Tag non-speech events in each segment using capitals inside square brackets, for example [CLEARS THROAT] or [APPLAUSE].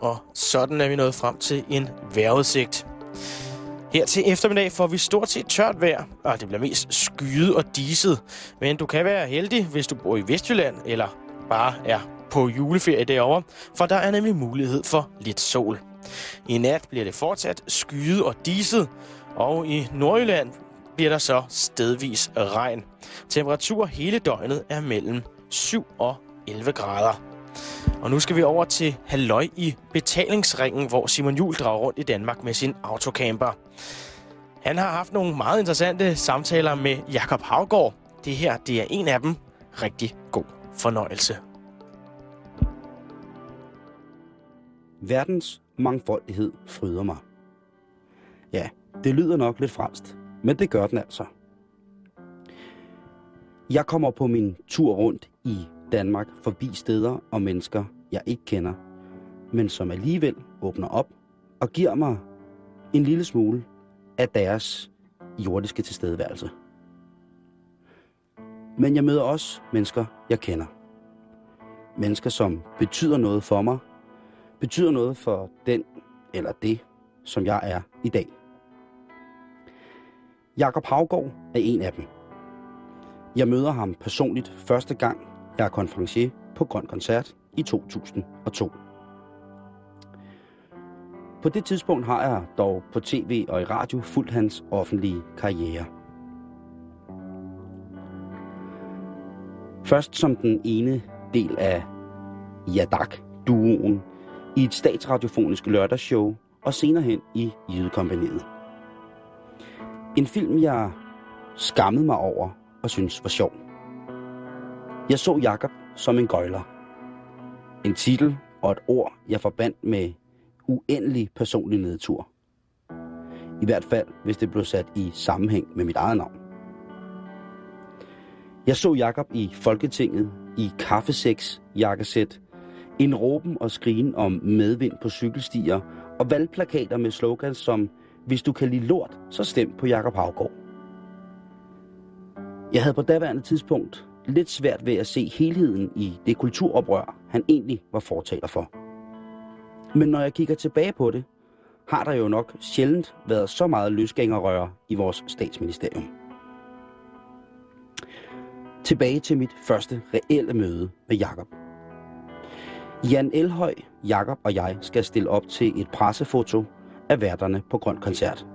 og sådan er vi nået frem til en vejrudsigt. Her til eftermiddag får vi stort set tørt vejr, og det bliver mest skyet og diset. Men du kan være heldig, hvis du bor i Vestjylland, eller bare er på juleferie derovre, for der er nemlig mulighed for lidt sol. I nat bliver det fortsat skyet og diset, og i Nordjylland bliver der så stedvis regn. Temperatur hele døgnet er mellem 7 og 11 grader. Og nu skal vi over til Halløj i betalingsringen, hvor Simon Jul drager rundt i Danmark med sin autocamper. Han har haft nogle meget interessante samtaler med Jakob Havgård. Det her, det er en af dem. Rigtig god fornøjelse. Verdens mangfoldighed fryder mig. Ja, det lyder nok lidt fransk, men det gør den altså. Jeg kommer på min tur rundt i Danmark forbi steder og mennesker, jeg ikke kender, men som alligevel åbner op og giver mig en lille smule af deres jordiske tilstedeværelse. Men jeg møder også mennesker, jeg kender. Mennesker, som betyder noget for mig, betyder noget for den eller det, som jeg er i dag. Jakob Havgård er en af dem. Jeg møder ham personligt første gang, jeg er konferencier på Grøn Koncert i 2002. På det tidspunkt har jeg dog på tv og i radio fulgt hans offentlige karriere. Først som den ene del af Jadak-duoen i et statsradiofonisk lørdagsshow og senere hen i Jydekompaniet. En film, jeg skammede mig over og synes var sjov. Jeg så Jakob som en gøjler. En titel og et ord, jeg forbandt med uendelig personlig nedtur. I hvert fald, hvis det blev sat i sammenhæng med mit eget navn. Jeg så Jakob i Folketinget i kaffeseks jakkesæt, en råben og skrigen om medvind på cykelstier og valgplakater med slogans som Hvis du kan lide lort, så stem på Jakob Havgård. Jeg havde på daværende tidspunkt lidt svært ved at se helheden i det kulturoprør, han egentlig var fortaler for. Men når jeg kigger tilbage på det, har der jo nok sjældent været så meget løsgængerrøre i vores statsministerium. Tilbage til mit første reelle møde med Jakob. Jan Elhøj, Jakob og jeg skal stille op til et pressefoto af værterne på Grøn Koncert.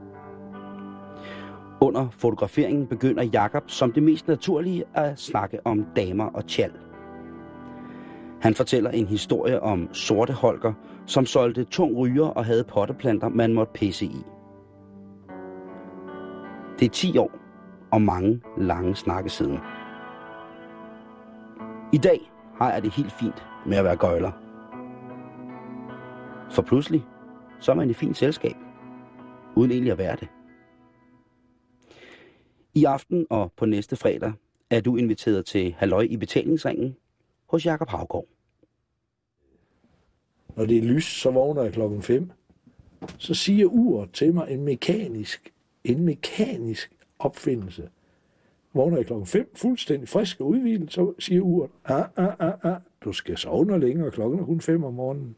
Under fotograferingen begynder Jakob som det mest naturlige at snakke om damer og tjal. Han fortæller en historie om sorte Holger, som solgte tung ryger og havde potteplanter, man måtte pisse i. Det er 10 år og mange lange snakke siden. I dag har jeg det helt fint med at være gøjler. For pludselig, så er man i fint selskab, uden egentlig at være det. I aften og på næste fredag er du inviteret til Halløj i betalingsringen hos Jakob Havgård. Når det er lys, så vågner jeg klokken 5. Så siger uret til mig en mekanisk, en mekanisk opfindelse. Vågner jeg klokken 5, fuldstændig frisk og udvilet, så siger uret, ah, ah, ah, ah, du skal sove noget længere, klokken er kun 5 om morgenen.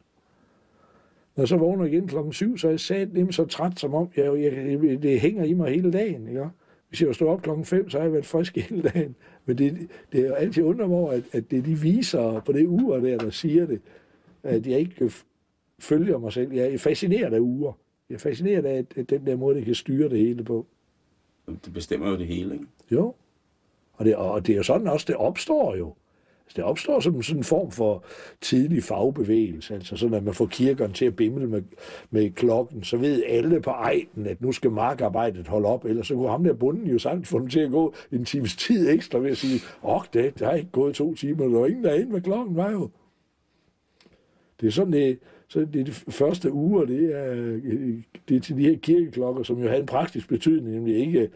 Når jeg så vågner igen klokken 7, så er jeg sat nemt så træt, som om jeg, jeg, det hænger i mig hele dagen. Ikke? Hvis jeg stod op klokken 5, så har jeg været frisk hele dagen. Men det, det er jo altid undret mig over, at, at det de viser på det ur der, der siger det, at jeg ikke følger mig selv. Jeg er fascineret af uger. Jeg er fascineret af at den der måde, det kan styre det hele på. Det bestemmer jo det hele, ikke? Jo. Og det, og det er jo sådan også, det opstår jo der det opstår som sådan en form for tidlig fagbevægelse, altså sådan, at man får kirkerne til at bimle med, med klokken, så ved alle på ejden, at nu skal markarbejdet holde op, eller så kunne ham der bunden jo sagtens få dem til at gå en times tid ekstra ved at sige, åh, det, det har ikke gået to timer, der var ingen derinde, hvad klokken var jo. Det er sådan, det, så det, er de første uger, det er, øh, det er til de her kirkeklokker, som jo havde en praktisk betydning, nemlig ikke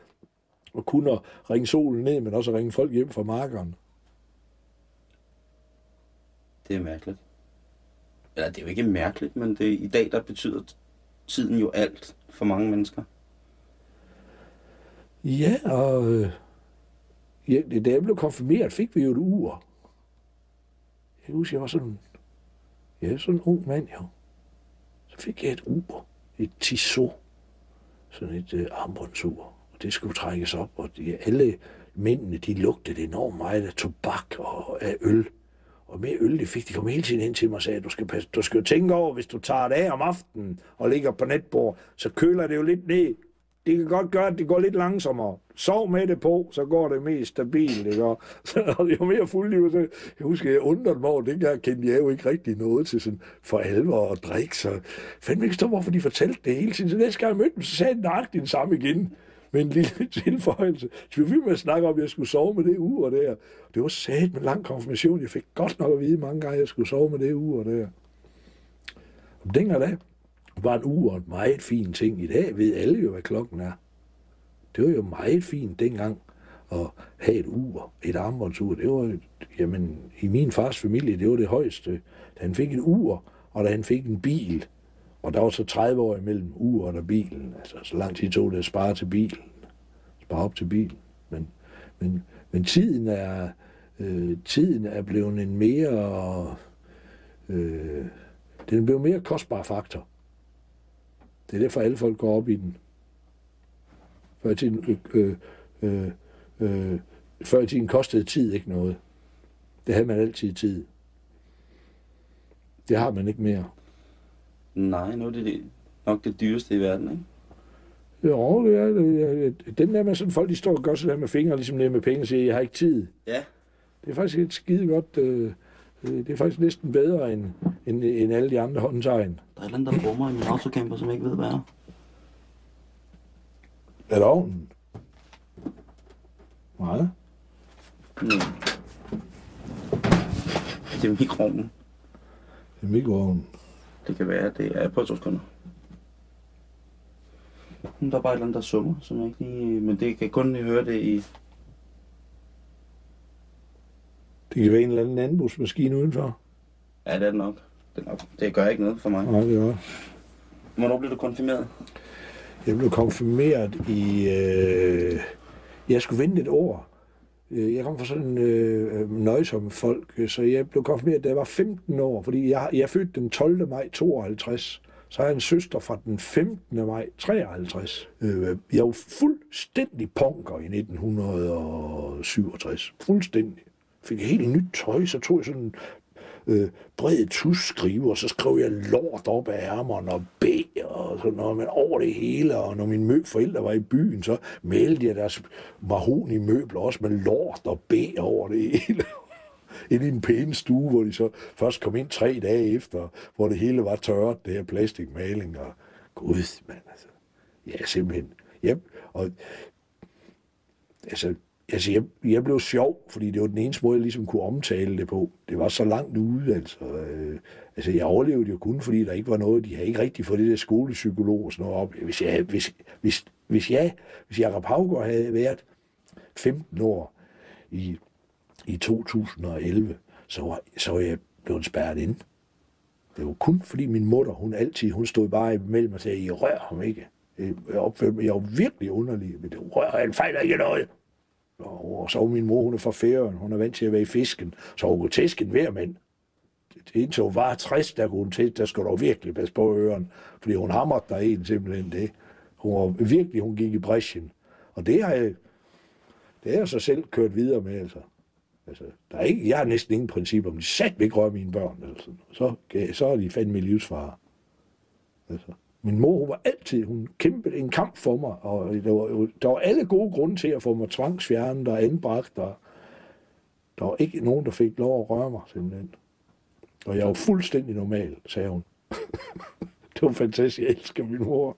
at kunne ringe solen ned, men også at ringe folk hjem fra markerne. Det er mærkeligt. Eller det er jo ikke mærkeligt, men det, i dag der betyder tiden jo alt for mange mennesker. Ja, og øh, ja, da jeg blev konfirmeret, fik vi jo et ur. Jeg husker, jeg var sådan, ja, sådan en ung mand jo. Så fik jeg et ur, et Tissot, sådan et øh, armbåndsur. Og det skulle trækkes op, og de, alle mændene, de lugtede enormt meget af tobak og af øl. Og mere øl, det fik de kom hele tiden ind til mig og sagde, du skal, passe, du skal jo tænke over, hvis du tager det af om aftenen og ligger på netbord, så køler det jo lidt ned. Det kan godt gøre, at det går lidt langsommere. Sov med det på, så går det mest stabilt. Ikke? Og [LAUGHS] så jo mere fuld så jeg husker, jeg undrede mig over, dengang kendte jeg jo ikke rigtig noget til sådan for alvor og drikke, så fandme ikke stå, hvorfor de fortalte det hele tiden. Så næste gang jeg mødte dem, så sagde de nøjagtigt den samme igen med en lille tilføjelse. Så vi med at snakke om, at jeg skulle sove med det ur der. Det var sat med lang konfirmation. Jeg fik godt nok at vide mange gange, at jeg skulle sove med det ur der. Og dengang da var en ur en meget fin ting. I dag ved alle jo, hvad klokken er. Det var jo meget fint dengang at have et ur, et armbåndsur. Det var, jamen, i min fars familie, det var det højeste. Da han fik et ur, og da han fik en bil, og der var så 30 år imellem uret og bilen. Altså, så lang tid tog det at spare til bilen. Spare op til bilen. Men, men, men tiden er, øh, tiden er blevet en mere... Øh, den er blevet mere kostbar faktor. Det er derfor, alle folk går op i den. Før i tiden, øh, øh, øh, øh før i tiden kostede tid ikke noget. Det havde man altid tid. Det har man ikke mere. Nej, nu er det, det nok det dyreste i verden, ikke? Jo, det er det. Den der med sådan folk, de står og gør sådan der med fingre, ligesom det med penge, og siger, jeg har ikke tid. Ja. Det er faktisk et skide godt... Øh, det er faktisk næsten bedre end, end, end alle de andre håndtegn. Der er et eller andet, der rummer i min autocamper, som jeg ikke ved, hvad er. Er det ovnen? Nej. Mm. Det er mikroovnen. Det er mikroovnen. Det kan være, det er på to sekunder. Der er bare et eller andet, der summer, som jeg ikke lige... Men det kan kun høre det i... Det kan være en eller anden landbrugsmaskine udenfor. Ja, det er det nok. Det, er nok. det gør ikke noget for mig. Nej, det er Hvornår blev du konfirmeret? Jeg blev konfirmeret i... Øh, jeg skulle vente et år. Øh, jeg kom fra sådan øh, øh nøjsomme folk, øh, så jeg blev konfirmeret, da jeg var 15 år, fordi jeg, jeg fødte født den 12. maj 52. Så har jeg en søster fra den 15. maj 53. Øh, jeg var fuldstændig punker i 1967. Fuldstændig. Fik helt nyt tøj, så tog jeg sådan øh, bred tusskrive, og så skrev jeg lort op af ærmerne og B og sådan noget, men over det hele, og når mine forældre var i byen, så malte jeg deres mahoni møbler også med lort og B over det hele. [LAUGHS] ind i en pæn stue, hvor de så først kom ind tre dage efter, hvor det hele var tørret, det her plastikmaling, og gud, mand, altså. Ja, simpelthen. Yep. og altså, altså jeg, jeg blev sjov, fordi det var den eneste måde, jeg ligesom kunne omtale det på. Det var så langt ude, altså. Øh, altså, jeg overlevede jo kun, fordi der ikke var noget, de havde ikke rigtig fået det der skolepsykolog og sådan noget op. Hvis jeg, hvis, hvis, hvis jeg, hvis Jacob Havgaard havde været 15 år i, i 2011, så var, så var jeg blevet spærret ind. Det var kun fordi min mutter, hun altid, hun stod bare imellem og sagde, I rør ham ikke. Øh, jeg opførte mig, jeg var virkelig underlig, men det rører, han fejler ikke noget. Og så var min mor, hun er fra Færøen, hun er vant til at være i fisken, så hun kunne tæske en hver mand. Indtil hun var 60, der kunne hun tæske, der skulle du virkelig passe på øren, fordi hun hamrede der en simpelthen det. Hun var virkelig, hun gik i bræschen. Og det har jeg, det har jeg så selv kørt videre med, altså. Altså, der er ikke, jeg har næsten ingen princip om, de sat ikke røre mine børn. Altså. Så, så er de fandme livsfare. Altså. Min mor var altid, hun kæmpede en kamp for mig, og der var, der var alle gode grunde til at få mig tvangsfjernet og anbragt, og der var ikke nogen, der fik lov at røre mig simpelthen. Og jeg var fuldstændig normal, sagde hun. [LAUGHS] det var fantastisk, jeg elsker min mor.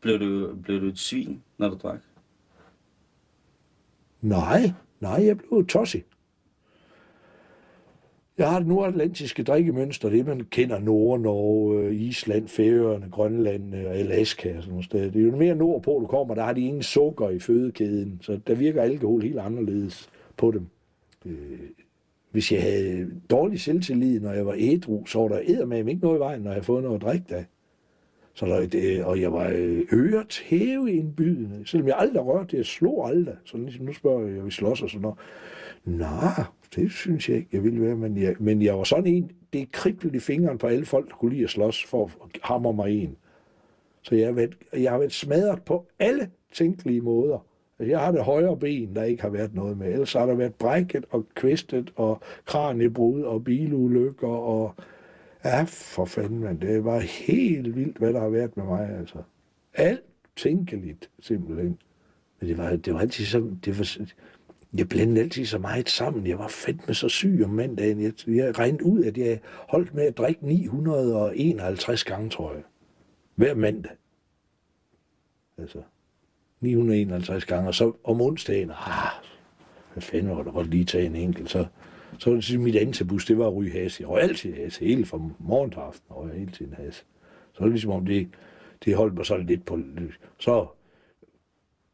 blev, du, blev du et svin, når du drak? Nej, nej, jeg blev tosset. Jeg har det nordatlantiske drikkemønster, det man kender Nord-Norge, øh, Island, Færøerne, Grønland øh, og Alaska og sådan noget sted. Det er jo mere nordpå, du kommer, der har de ingen sukker i fødekæden, så der virker alkohol helt anderledes på dem. Øh, hvis jeg havde dårlig selvtillid, når jeg var ædru, så var der eddermame ikke noget i vejen, når jeg havde fået noget at drikke da. Så der, det, og jeg var øret hæve indbydende, selvom jeg aldrig rørte det, jeg slog aldrig. Så ligesom nu spørger jeg, vi slås og sådan noget. Nå, det synes jeg ikke, jeg ville være. Men jeg, men jeg var sådan en, det kriblede i fingeren på alle folk, der kunne lide at slås for at hamre mig en. Så jeg har, været, jeg har været smadret på alle tænkelige måder. Altså, jeg har det højre ben, der ikke har været noget med. Ellers har der været brækket og kvistet og kraniebrud og bilulykker og... Ja, for fanden, man. Det var helt vildt, hvad der har været med mig, altså. Alt tænkeligt, simpelthen. Men det var, det var altid sådan... Det var, jeg blandede altid så meget sammen. Jeg var fedt med så syg om mandagen. Jeg, jeg regnede ud, at jeg holdt med at drikke 951 gange, tror jeg. Hver mandag. Altså, 951 gange. Og så om onsdagen, ah, hvad fanden var det godt lige tage en enkelt. Så, så var det mit antabus, det var at ryge has. Jeg røg altid has, hele fra morgen til aften, og jeg hele tiden has. Så var det ligesom om det, det holdt mig sådan lidt på... Så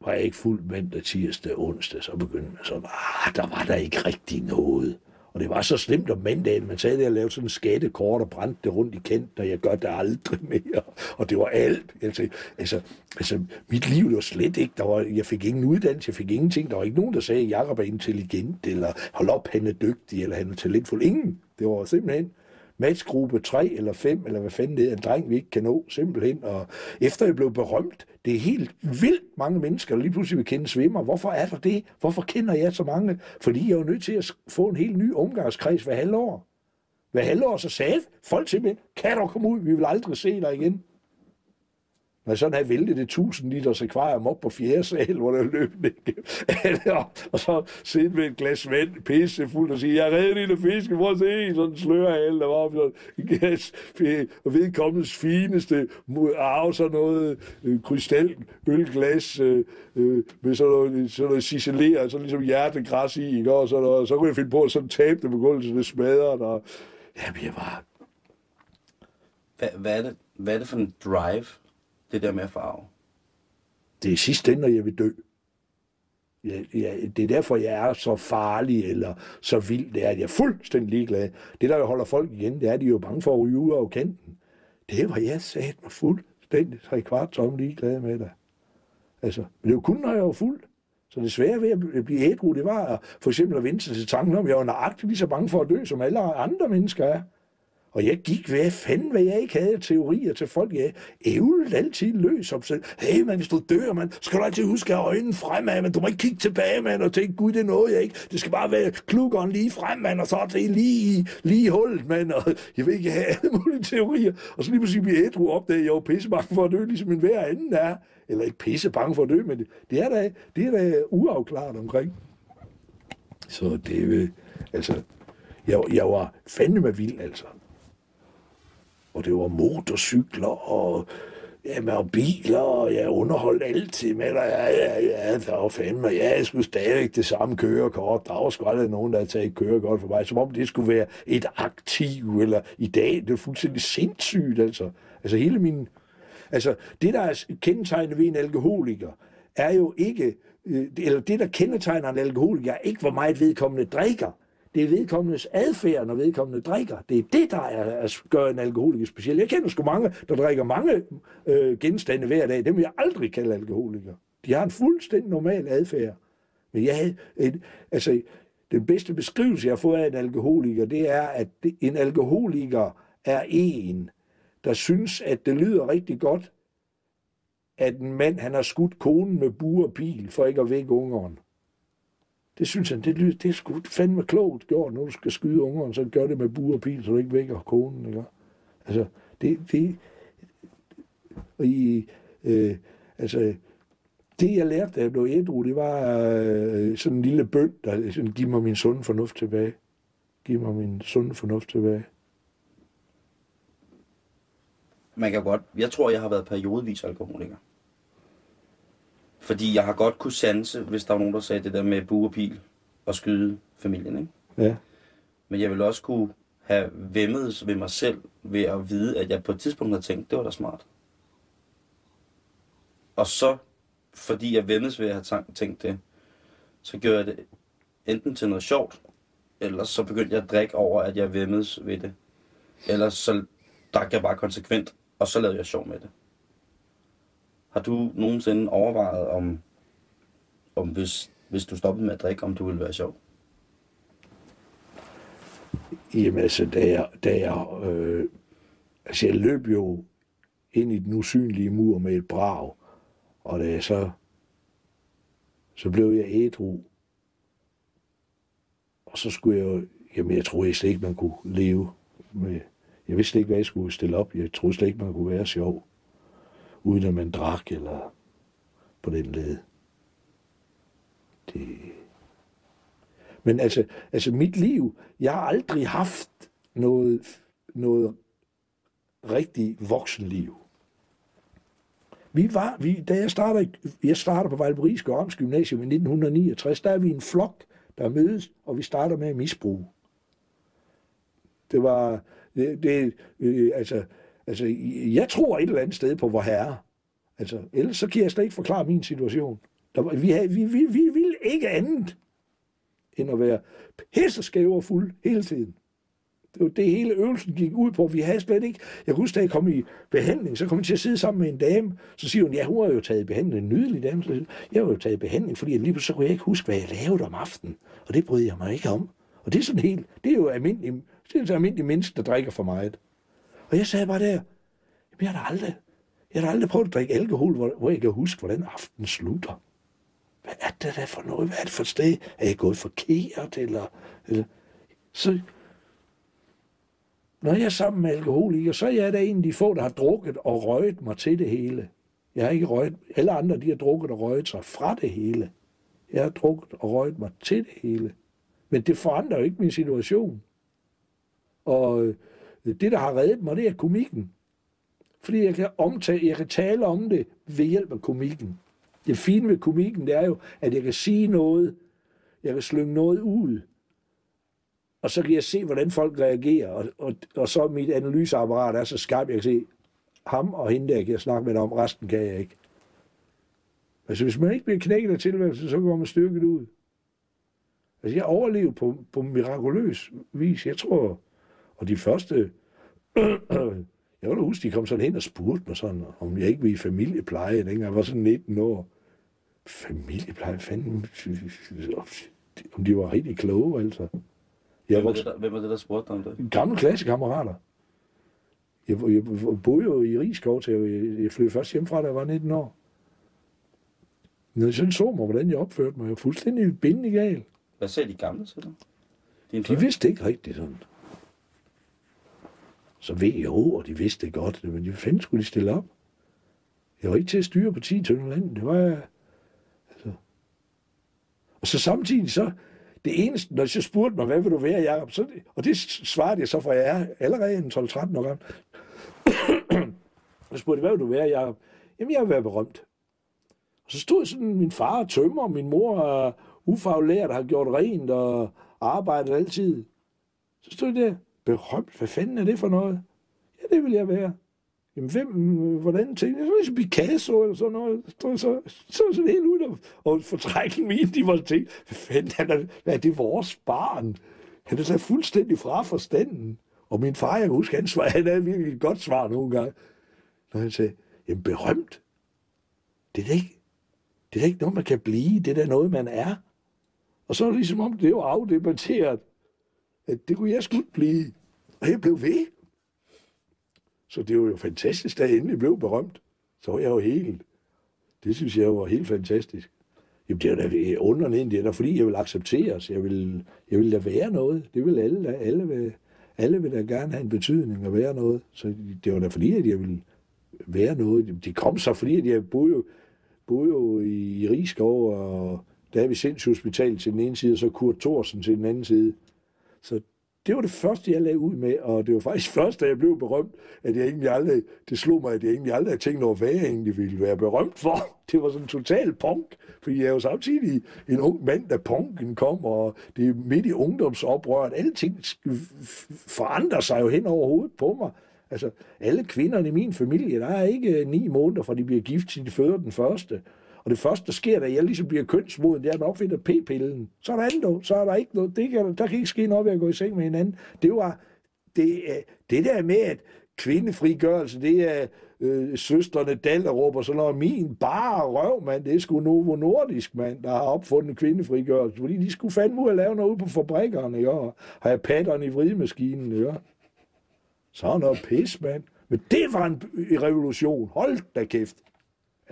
var jeg ikke fuld mandag, tirsdag, onsdag, så begyndte man så, ah, der var der ikke rigtig noget. Og det var så slemt om mandagen, man sagde at jeg lavede sådan en skattekort og brændte det rundt i kendt, og jeg gør det aldrig [LAUGHS] mere. Og det var alt. Altså, altså, altså mit liv det var slet ikke, der var, jeg fik ingen uddannelse, jeg fik ingenting. Der var ikke nogen, der sagde, at Jacob er intelligent, eller hold op, han er dygtig, eller han er talentfuld. Ingen. Det var simpelthen, matchgruppe 3 eller 5, eller hvad fanden det er, en dreng, vi ikke kan nå, simpelthen. Og efter jeg blev berømt, det er helt vildt mange mennesker, der lige pludselig vil kende svimmer. Hvorfor er der det? Hvorfor kender jeg så mange? Fordi jeg er jo nødt til at få en helt ny omgangskreds hver halvår. Hver halvår så sagde folk til mig, kan du komme ud, vi vil aldrig se dig igen. Når jeg sådan havde væltet det 1000 liters akvarium op på fjerde sal, hvor der løb det. og så sidde med et glas vand, pisse fuld og sige, jeg er reddet lille fisk, hvor se, sådan slører alle, der var op sådan gas, og vedkommendes fineste arv, sådan noget øh, krystal, ølglas, øh, øh, med sådan noget, sådan noget ciceleret, sådan ligesom hjertegræs i, ikke? Og, sådan, og så kunne jeg finde på at sådan tabe det på gulvet, så det smadrer, og jamen, jeg var... Hvad, hvad, er det, hvad er det for en drive, det der med farve? Det er sidst ende, når jeg vil dø. Ja, ja, det er derfor, jeg er så farlig eller så vild. Det er, at jeg er fuldstændig ligeglad. Det, der holder folk igen, det er, at de er jo bange for at ryge ud af kanten. Det var jeg sat mig fuldstændig tre kvart tom ligeglad med dig. Altså, men det var kun, når jeg var fuld. Så det svære ved at blive ædru, det var for eksempel at vende sig til tanken om, at jeg var nøjagtigt lige så bange for at dø, som alle andre mennesker er. Og jeg gik, hvad fanden, hvad jeg ikke havde teorier til folk. Jeg ævlede altid løs om selv. Hey, man, hvis du dør, man, skal du altid huske at have øjnene fremad, men du må ikke kigge tilbage, man, og tænke, gud, det nåede jeg ikke. Det skal bare være klukkeren lige frem, man, og så er det lige, lige hullet, man, og jeg vil ikke have alle mulige teorier. Og så lige pludselig bliver ædru opdaget, at jeg var pisse bange for at dø, ligesom en hver anden er. Eller ikke pissebange for at dø, men det, det er da, det er da uafklaret omkring. Så det, øh, altså, jeg, jeg var fandme vild, altså og det var motorcykler og ja, med biler, og jeg underholdt altid med dig. Ja, ja, ja, der var fandme, ja, jeg skulle stadig det samme kørekort. Der var sgu aldrig nogen, der havde taget kørekort for mig, som om det skulle være et aktiv, eller i dag, det er fuldstændig sindssygt, altså. Altså hele min, altså det, der er kendetegnet ved en alkoholiker, er jo ikke, øh, eller det, der kendetegner en alkoholiker, er ikke, hvor meget vedkommende drikker. Det er vedkommendes adfærd, når vedkommende drikker. Det er det, der er at gøre en alkoholiker speciel. Jeg kender sgu mange, der drikker mange øh, genstande hver dag. Dem vil jeg aldrig kalde alkoholikere. De har en fuldstændig normal adfærd. Men jeg havde altså, den bedste beskrivelse, jeg har fået af en alkoholiker, det er, at en alkoholiker er en, der synes, at det lyder rigtig godt, at en mand han har skudt konen med bur og pil for ikke at vække ungeren. Det synes han, det, det er sgu fandme klogt gjort, når du skal skyde ungeren, så gør det med bur og pil, så du ikke vækker konen. Ikke? Altså, det, det, og i, øh, altså, det jeg lærte, da jeg blev ædru, det var øh, sådan en lille bøn, der sådan, giv mig min sunde fornuft tilbage. Giv mig min sunde fornuft tilbage. Man kan godt, jeg tror, jeg har været periodevis alkoholiker. Fordi jeg har godt kunne sanse, hvis der var nogen, der sagde det der med bue og pil og skyde familien, ikke? Ja. Men jeg vil også kunne have vemmet ved mig selv ved at vide, at jeg på et tidspunkt har tænkt, det var da smart. Og så, fordi jeg vemmes ved at have tænkt det, så gør jeg det enten til noget sjovt, eller så begyndte jeg at drikke over, at jeg vemmes ved det. Eller så drak jeg bare konsekvent, og så lavede jeg sjov med det. Har du nogensinde overvejet, om, om hvis, hvis du stoppede med at drikke, om du ville være sjov? Jamen altså, da jeg, da jeg, øh, altså jeg løb jo ind i den usynlige mur med et brag, og da jeg så, så blev jeg ædru, og så skulle jeg jo, jamen jeg troede slet ikke, man kunne leve med, jeg vidste ikke, hvad jeg skulle stille op, jeg troede slet ikke, man kunne være sjov, uden at man drak eller på den led. Det... Men altså, altså mit liv, jeg har aldrig haft noget, noget rigtig voksenliv. Vi var, vi, da jeg starter, jeg starter på Vejleberisk Amts Gymnasium i 1969, der er vi en flok, der mødes, og vi starter med at misbruge. Det var, det, det øh, altså, altså, jeg tror et eller andet sted på vor herre. Altså, ellers så kan jeg slet ikke forklare min situation. Der, vi, havde, vi, vi, vi ville ikke andet end at være pisseskæve og fuld hele tiden. Det var det hele øvelsen gik ud på. Vi havde slet ikke... Jeg husker, da jeg kom i behandling, så kom jeg til at sidde sammen med en dame. Så siger hun, ja, hun har jo taget behandling. En nydelig dame. Så jeg har jo taget behandling, fordi lige så kunne jeg ikke huske, hvad jeg lavede om aftenen. Og det brød jeg mig ikke om. Og det er sådan helt... Det er jo almindelig, det er så almindelig menneske, der drikker for meget. Og jeg sagde bare der, jeg har da aldrig, jeg har aldrig prøvet at drikke alkohol, hvor, hvor jeg kan huske, hvordan aftenen slutter. Hvad er det der for noget? Hvad er det for et sted? Er jeg gået forkert? Eller, eller... Så, når jeg er sammen med alkoholikere, så er jeg da en af de få, der har drukket og røget mig til det hele. Jeg har ikke røget. Alle andre, de har drukket og røget sig fra det hele. Jeg har drukket og røget mig til det hele. Men det forandrer jo ikke min situation. Og øh, det, der har reddet mig, det er komikken. Fordi jeg kan, omtale, jeg kan tale om det ved hjælp af komikken. Det fine med komikken, det er jo, at jeg kan sige noget, jeg kan slynge noget ud, og så kan jeg se, hvordan folk reagerer, og, og, og så mit analyseapparat er så skarpt, jeg kan se, ham og hende der kan jeg snakke med dig om, resten kan jeg ikke. Altså, hvis man ikke bliver knækket af tilværelsen, så går man styrket ud. Altså, jeg overlever på, på mirakuløs vis. Jeg tror, og de første [CLEARS THROAT] Jeg kan huske, de kom sådan hen og spurgte mig sådan, om jeg ikke ville i familiepleje, dengang jeg var sådan 19 år. Familiepleje, fanden, om de var rigtig kloge, altså. Jeg hvem, var det, der, hvem var det, der spurgte om det? Gamle klassekammerater. Jeg, jeg, boede jo i Rigskov, til jeg, jeg flyttede først hjemmefra, da jeg var 19 år. Når jeg sådan så mig, hvordan jeg opførte mig, jeg var fuldstændig bindende gal. Hvad sagde de gamle til dig? De vidste ikke rigtigt sådan. Så WHO, og de vidste det godt, men hvad fanden skulle de stille op. Jeg var ikke til at styre på 10 tønder land. Det var altså. Og så samtidig så, det eneste, når jeg så spurgte mig, hvad vil du være, Jacob? Så, og det svarede jeg så, for jeg er allerede en 12-13 år gammel. og spurgte hvad vil du være, Jacob? Jamen, jeg vil være berømt. Og så stod sådan min far og tømmer, min mor er ufaglært, har gjort rent og arbejdet altid. Så stod jeg der, berømt. Hvad fanden er det for noget? Ja, det vil jeg være. Jamen, hvem, hvordan tænkte jeg? Så Picasso eller sådan noget. Så, så, så sådan helt ud og, og fortrækken min, de var ting. hvad fanden er det, hvad er det vores barn? Han er så fuldstændig fra forstanden. Og min far, jeg kan huske, han, svar, han havde virkelig et godt svar nogle gange. Når han sagde, jamen berømt, det er da ikke, det er da ikke noget, man kan blive. Det er da noget, man er. Og så er det ligesom om, det er jo afdebatteret at det kunne jeg skulle blive. Og jeg blev ved. Så det var jo fantastisk, da jeg endelig blev berømt. Så var jeg jo helt. Det synes jeg var helt fantastisk. Jamen, det er da underligt, det er da fordi, jeg vil accepteres. Jeg vil, jeg vil da være noget. Det vil alle, alle, vil, alle vil da gerne have en betydning og være noget. Så det var da fordi, at jeg ville være noget. De kom så fordi, at jeg boede jo, boede jo i, i Rigskov, og der er vi sindshospital til den ene side, og så Kurt Thorsen til den anden side. Så det var det første, jeg lagde ud med, og det var faktisk [LAUGHS] først, da jeg blev berømt, at jeg egentlig aldrig, det slog mig, at jeg egentlig aldrig havde tænkt over, hvad jeg egentlig ville være berømt for. [LAUGHS] Det var sådan total punk, fordi jeg er jo samtidig en ung mand, da punken kom, og det er midt i ungdomsoprøret. Alting forandrer sig jo hen over hovedet på mig. Altså, alle kvinderne i min familie, der er ikke øh, ni måneder, fra de bliver gift, til de føder den første. Og det første, der sker, da jeg ligesom bliver kønsmoden, det er, at man opfinder p-pillen. Så er der andet, så er der ikke noget. Det kan, der kan ikke ske noget ved at gå i seng med hinanden. Det var det, øh, det der med, at kvindefrigørelse, det er øh, søsterne Dallerup og sådan noget. Min bare røv, mand, det er sgu Novo Nordisk, mand, der har opfundet kvindefrigørelse. Fordi de skulle fandme ud at lave noget ude på fabrikkerne, ja, og have patterne i vridemaskinen, jo. Så noget pis, mand. Men det var en revolution. Hold da kæft.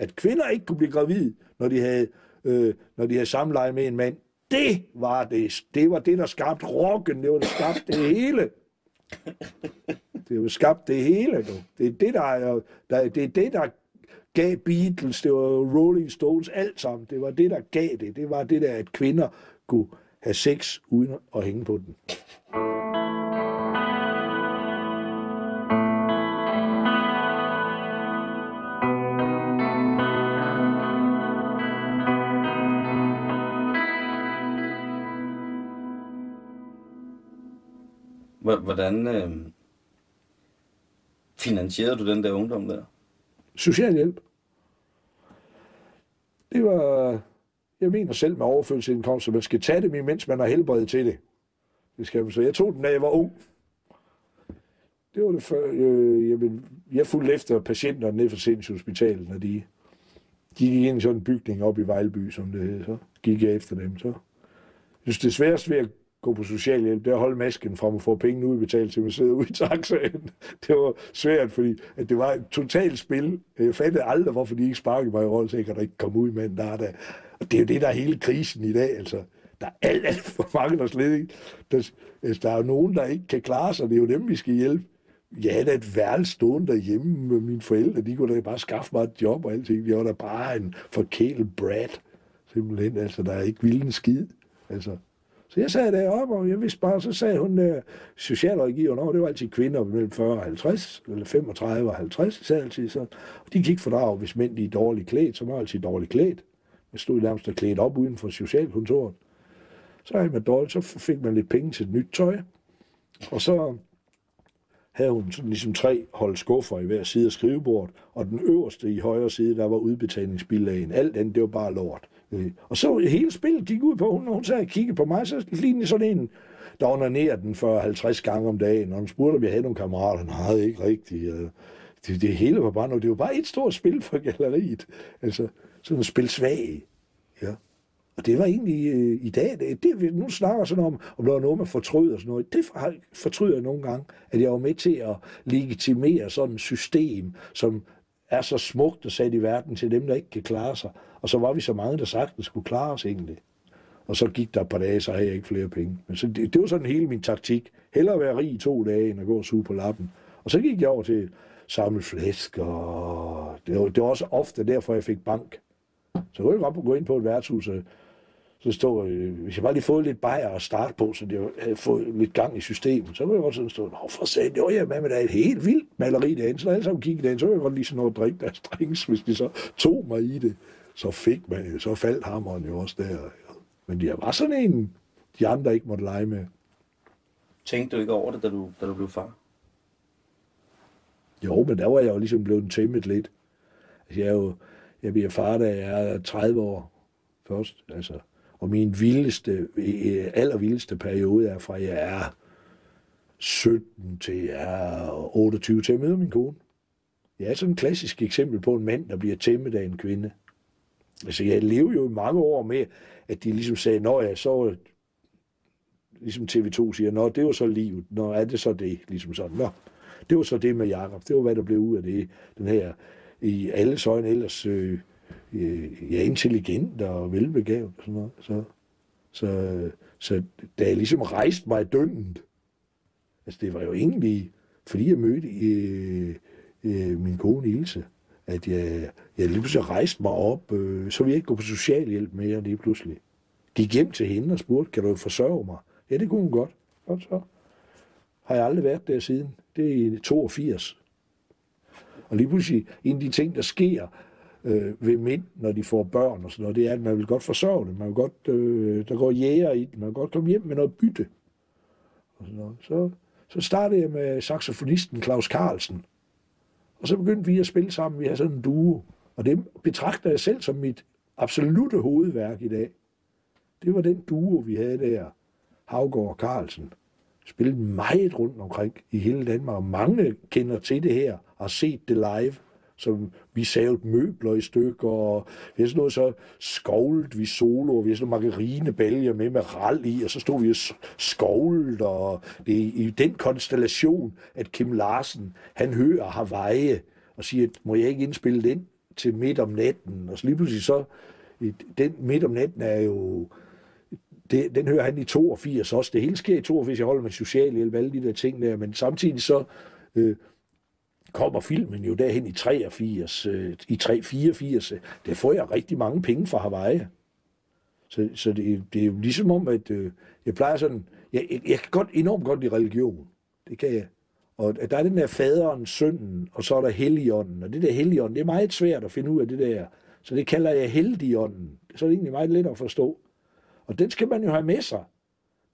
At kvinder ikke kunne blive gravide, når de havde, øh, når de havde samleje med en mand. Det var det. Det var det, der skabte rocken. Det var det, der skabte det hele. Det var skabt det hele. Nu. Det er det, der, er, der, det er det, der gav Beatles, det var Rolling Stones, alt sammen. Det var det, der gav det. Det var det der, at kvinder kunne have sex uden at hænge på den. Hvordan øh, finansierede du den der ungdom der? Socialhjælp. Det var, jeg mener selv med overførselsindkomst, at man skal tage dem, imens man har helbred til det. Det skal man så. Jeg tog dem, da jeg var ung. Det var det før, øh, jeg, jeg fulgte efter patienterne ned fra sindshospitalet, når de, de gik ind i sådan en bygning op i Vejleby, som det hedder. Så gik jeg efter dem. Så. Jeg synes, det sværeste ved at gå på socialhjælp, det er at holde masken fra at få penge udbetalt til man sidder ude i taxaen. [LAUGHS] Det var svært, fordi at det var et totalt spil. Jeg fattede aldrig, hvorfor de ikke sparkede mig i rollen, så jeg kan ikke komme ud med en der, der. Og det er jo det, der er hele krisen i dag. Altså, der er alt, alt for mange, der slet ikke... Der, altså, der er jo nogen, der ikke kan klare sig. Det er jo dem, vi skal hjælpe. Jeg havde et værelse stående derhjemme med mine forældre. De kunne da bare skaffe mig et job og alting. Jeg var da bare en forkælet brat. Simpelthen, altså, der er ikke vildt en skid. Altså, så jeg sad deroppe, og jeg vidste bare, så sagde hun, øh, socialrådgiveren over, det var altid kvinder mellem 40 og 50, eller 35 og 50, sad altid så. Og de kan ikke fordrage, hvis mænd de er dårligt klædt, så var altid dårligt klædt. Jeg stod nærmest og klædt op uden for socialkontoret. Så havde man dårligt, så fik man lidt penge til et nyt tøj. Og så havde hun sådan ligesom tre hold skuffer i hver side af skrivebordet, og den øverste i højre side, der var udbetalingsbillagen. Alt andet, det var bare lort. Øh, og så hele spillet gik ud på, hun, hun sagde kigge kiggede på mig, så lignede sådan en, der onanerede den for 50 gange om dagen, og hun spurgte, om jeg havde nogle kammerater. Nej, ikke rigtigt. Øh, det, det hele var bare noget. Det var bare et stort spil for galleriet. Altså, sådan et spil svag. Ja. Og det var egentlig øh, i dag, det, det, nu snakker sådan om, om der var noget, man fortryder og sådan noget. Det fortryder jeg nogle gange, at jeg var med til at legitimere sådan et system, som er så smukt og sat i verden til dem, der ikke kan klare sig. Og så var vi så mange, der sagtens skulle klare os egentlig. Og så gik der et par dage, så havde jeg ikke flere penge. Men så det, det var sådan hele min taktik. Hellere være rig i to dage, end at gå og suge på lappen. Og så gik jeg over til samle flæsk, og det var, det var også ofte derfor, jeg fik bank. Så kunne jeg godt gå ind på et værtshus og så stod, øh, hvis jeg bare lige fået lidt bajer at starte på, så jeg havde fået lidt gang i systemet, så kunne jeg godt sådan stå, nå for sat, det var jeg med, med der er et helt vildt maleri derinde, så når alle sammen kiggede derinde, så kunne jeg godt lige sådan noget at drikke deres drinks, hvis de så tog mig i det, så fik man så faldt hammeren jo også der. Men det var sådan en, de andre ikke måtte lege med. Tænkte du ikke over det, da du, da du blev far? Jo, men der var jeg jo ligesom blevet tæmmet lidt. Altså, jeg, er jo, jeg bliver far, da jeg er 30 år først. Altså, og min vildeste, øh, allervildeste periode er fra jeg er 17 til jeg er 28 til at møde min kone. Jeg er sådan et klassisk eksempel på en mand, der bliver tæmmet af en kvinde. Altså, jeg levede jo i mange år med, at de ligesom sagde, når jeg så, ligesom TV2 siger, nå, det var så livet, nå, er det så det, ligesom sådan, nå, det var så det med Jakob, det var, hvad der blev ud af det, den her, i alle øjne ellers, øh, øh, ja, intelligent og velbegavet og sådan noget. Så, så, så da jeg ligesom rejste mig døgnet, altså det var jo egentlig, fordi jeg mødte øh, øh, min kone Ilse, at jeg, jeg lige pludselig rejste mig op, øh, så ville jeg ikke gå på socialhjælp mere lige pludselig. Gik hjem til hende og spurgte, kan du forsørge mig? Ja, det kunne hun godt. Og så. Har jeg aldrig været der siden. Det er i 82. Og lige pludselig, en af de ting, der sker, øh, ved mænd, når de får børn og sådan noget, det er, at man vil godt forsørge det. Man vil godt, øh, der går jæger i det. Man vil godt komme hjem med noget bytte. Og sådan noget. Så, så startede jeg med saxofonisten Claus Carlsen. Og så begyndte vi at spille sammen. Vi har sådan en duo. Og det betragter jeg selv som mit absolute hovedværk i dag. Det var den duo, vi havde der. Havgård og Carlsen. Spillede meget rundt omkring i hele Danmark. Og mange kender til det her og har set det live som vi savede møbler i stykker, og vi havde sådan noget så skovlet vi solo, og vi havde sådan nogle margarinebælger med med ral i, og så stod vi og skovlet, og det er i den konstellation, at Kim Larsen, han hører Hawaii, og siger, at må jeg ikke indspille den til midt om natten, og så lige pludselig så, den midt om natten er jo, det, den hører han i 82 også. Det hele sker i 82, jeg holder med socialhjælp, alle de der ting der, men samtidig så øh, kommer filmen jo derhen i 83, øh, i 384. Der får jeg rigtig mange penge fra Hawaii. Så, så det, det er jo ligesom om, at øh, jeg plejer sådan, jeg, jeg, jeg kan godt, enormt godt lide religion. Det kan jeg. Og der er den der faderen, sønnen, og så er der helligånden. Og det der helligånden, det er meget svært at finde ud af det der. Så det kalder jeg heldigånden. Så er det egentlig meget let at forstå. Og den skal man jo have med sig.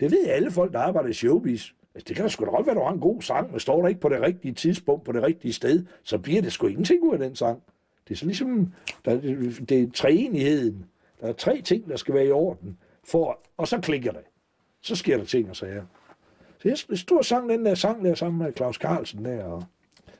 Det ved alle folk, der arbejder i showbiz. Altså, det kan da sgu da godt være, at du har en god sang, men står der ikke på det rigtige tidspunkt, på det rigtige sted, så bliver det sgu ingenting ud af den sang. Det er så ligesom, der, det er træenigheden. Der er tre ting, der skal være i orden, for, og så klikker det. Så sker der ting og sager. Så jeg stod og sang den der sang der sammen med Claus Carlsen der, og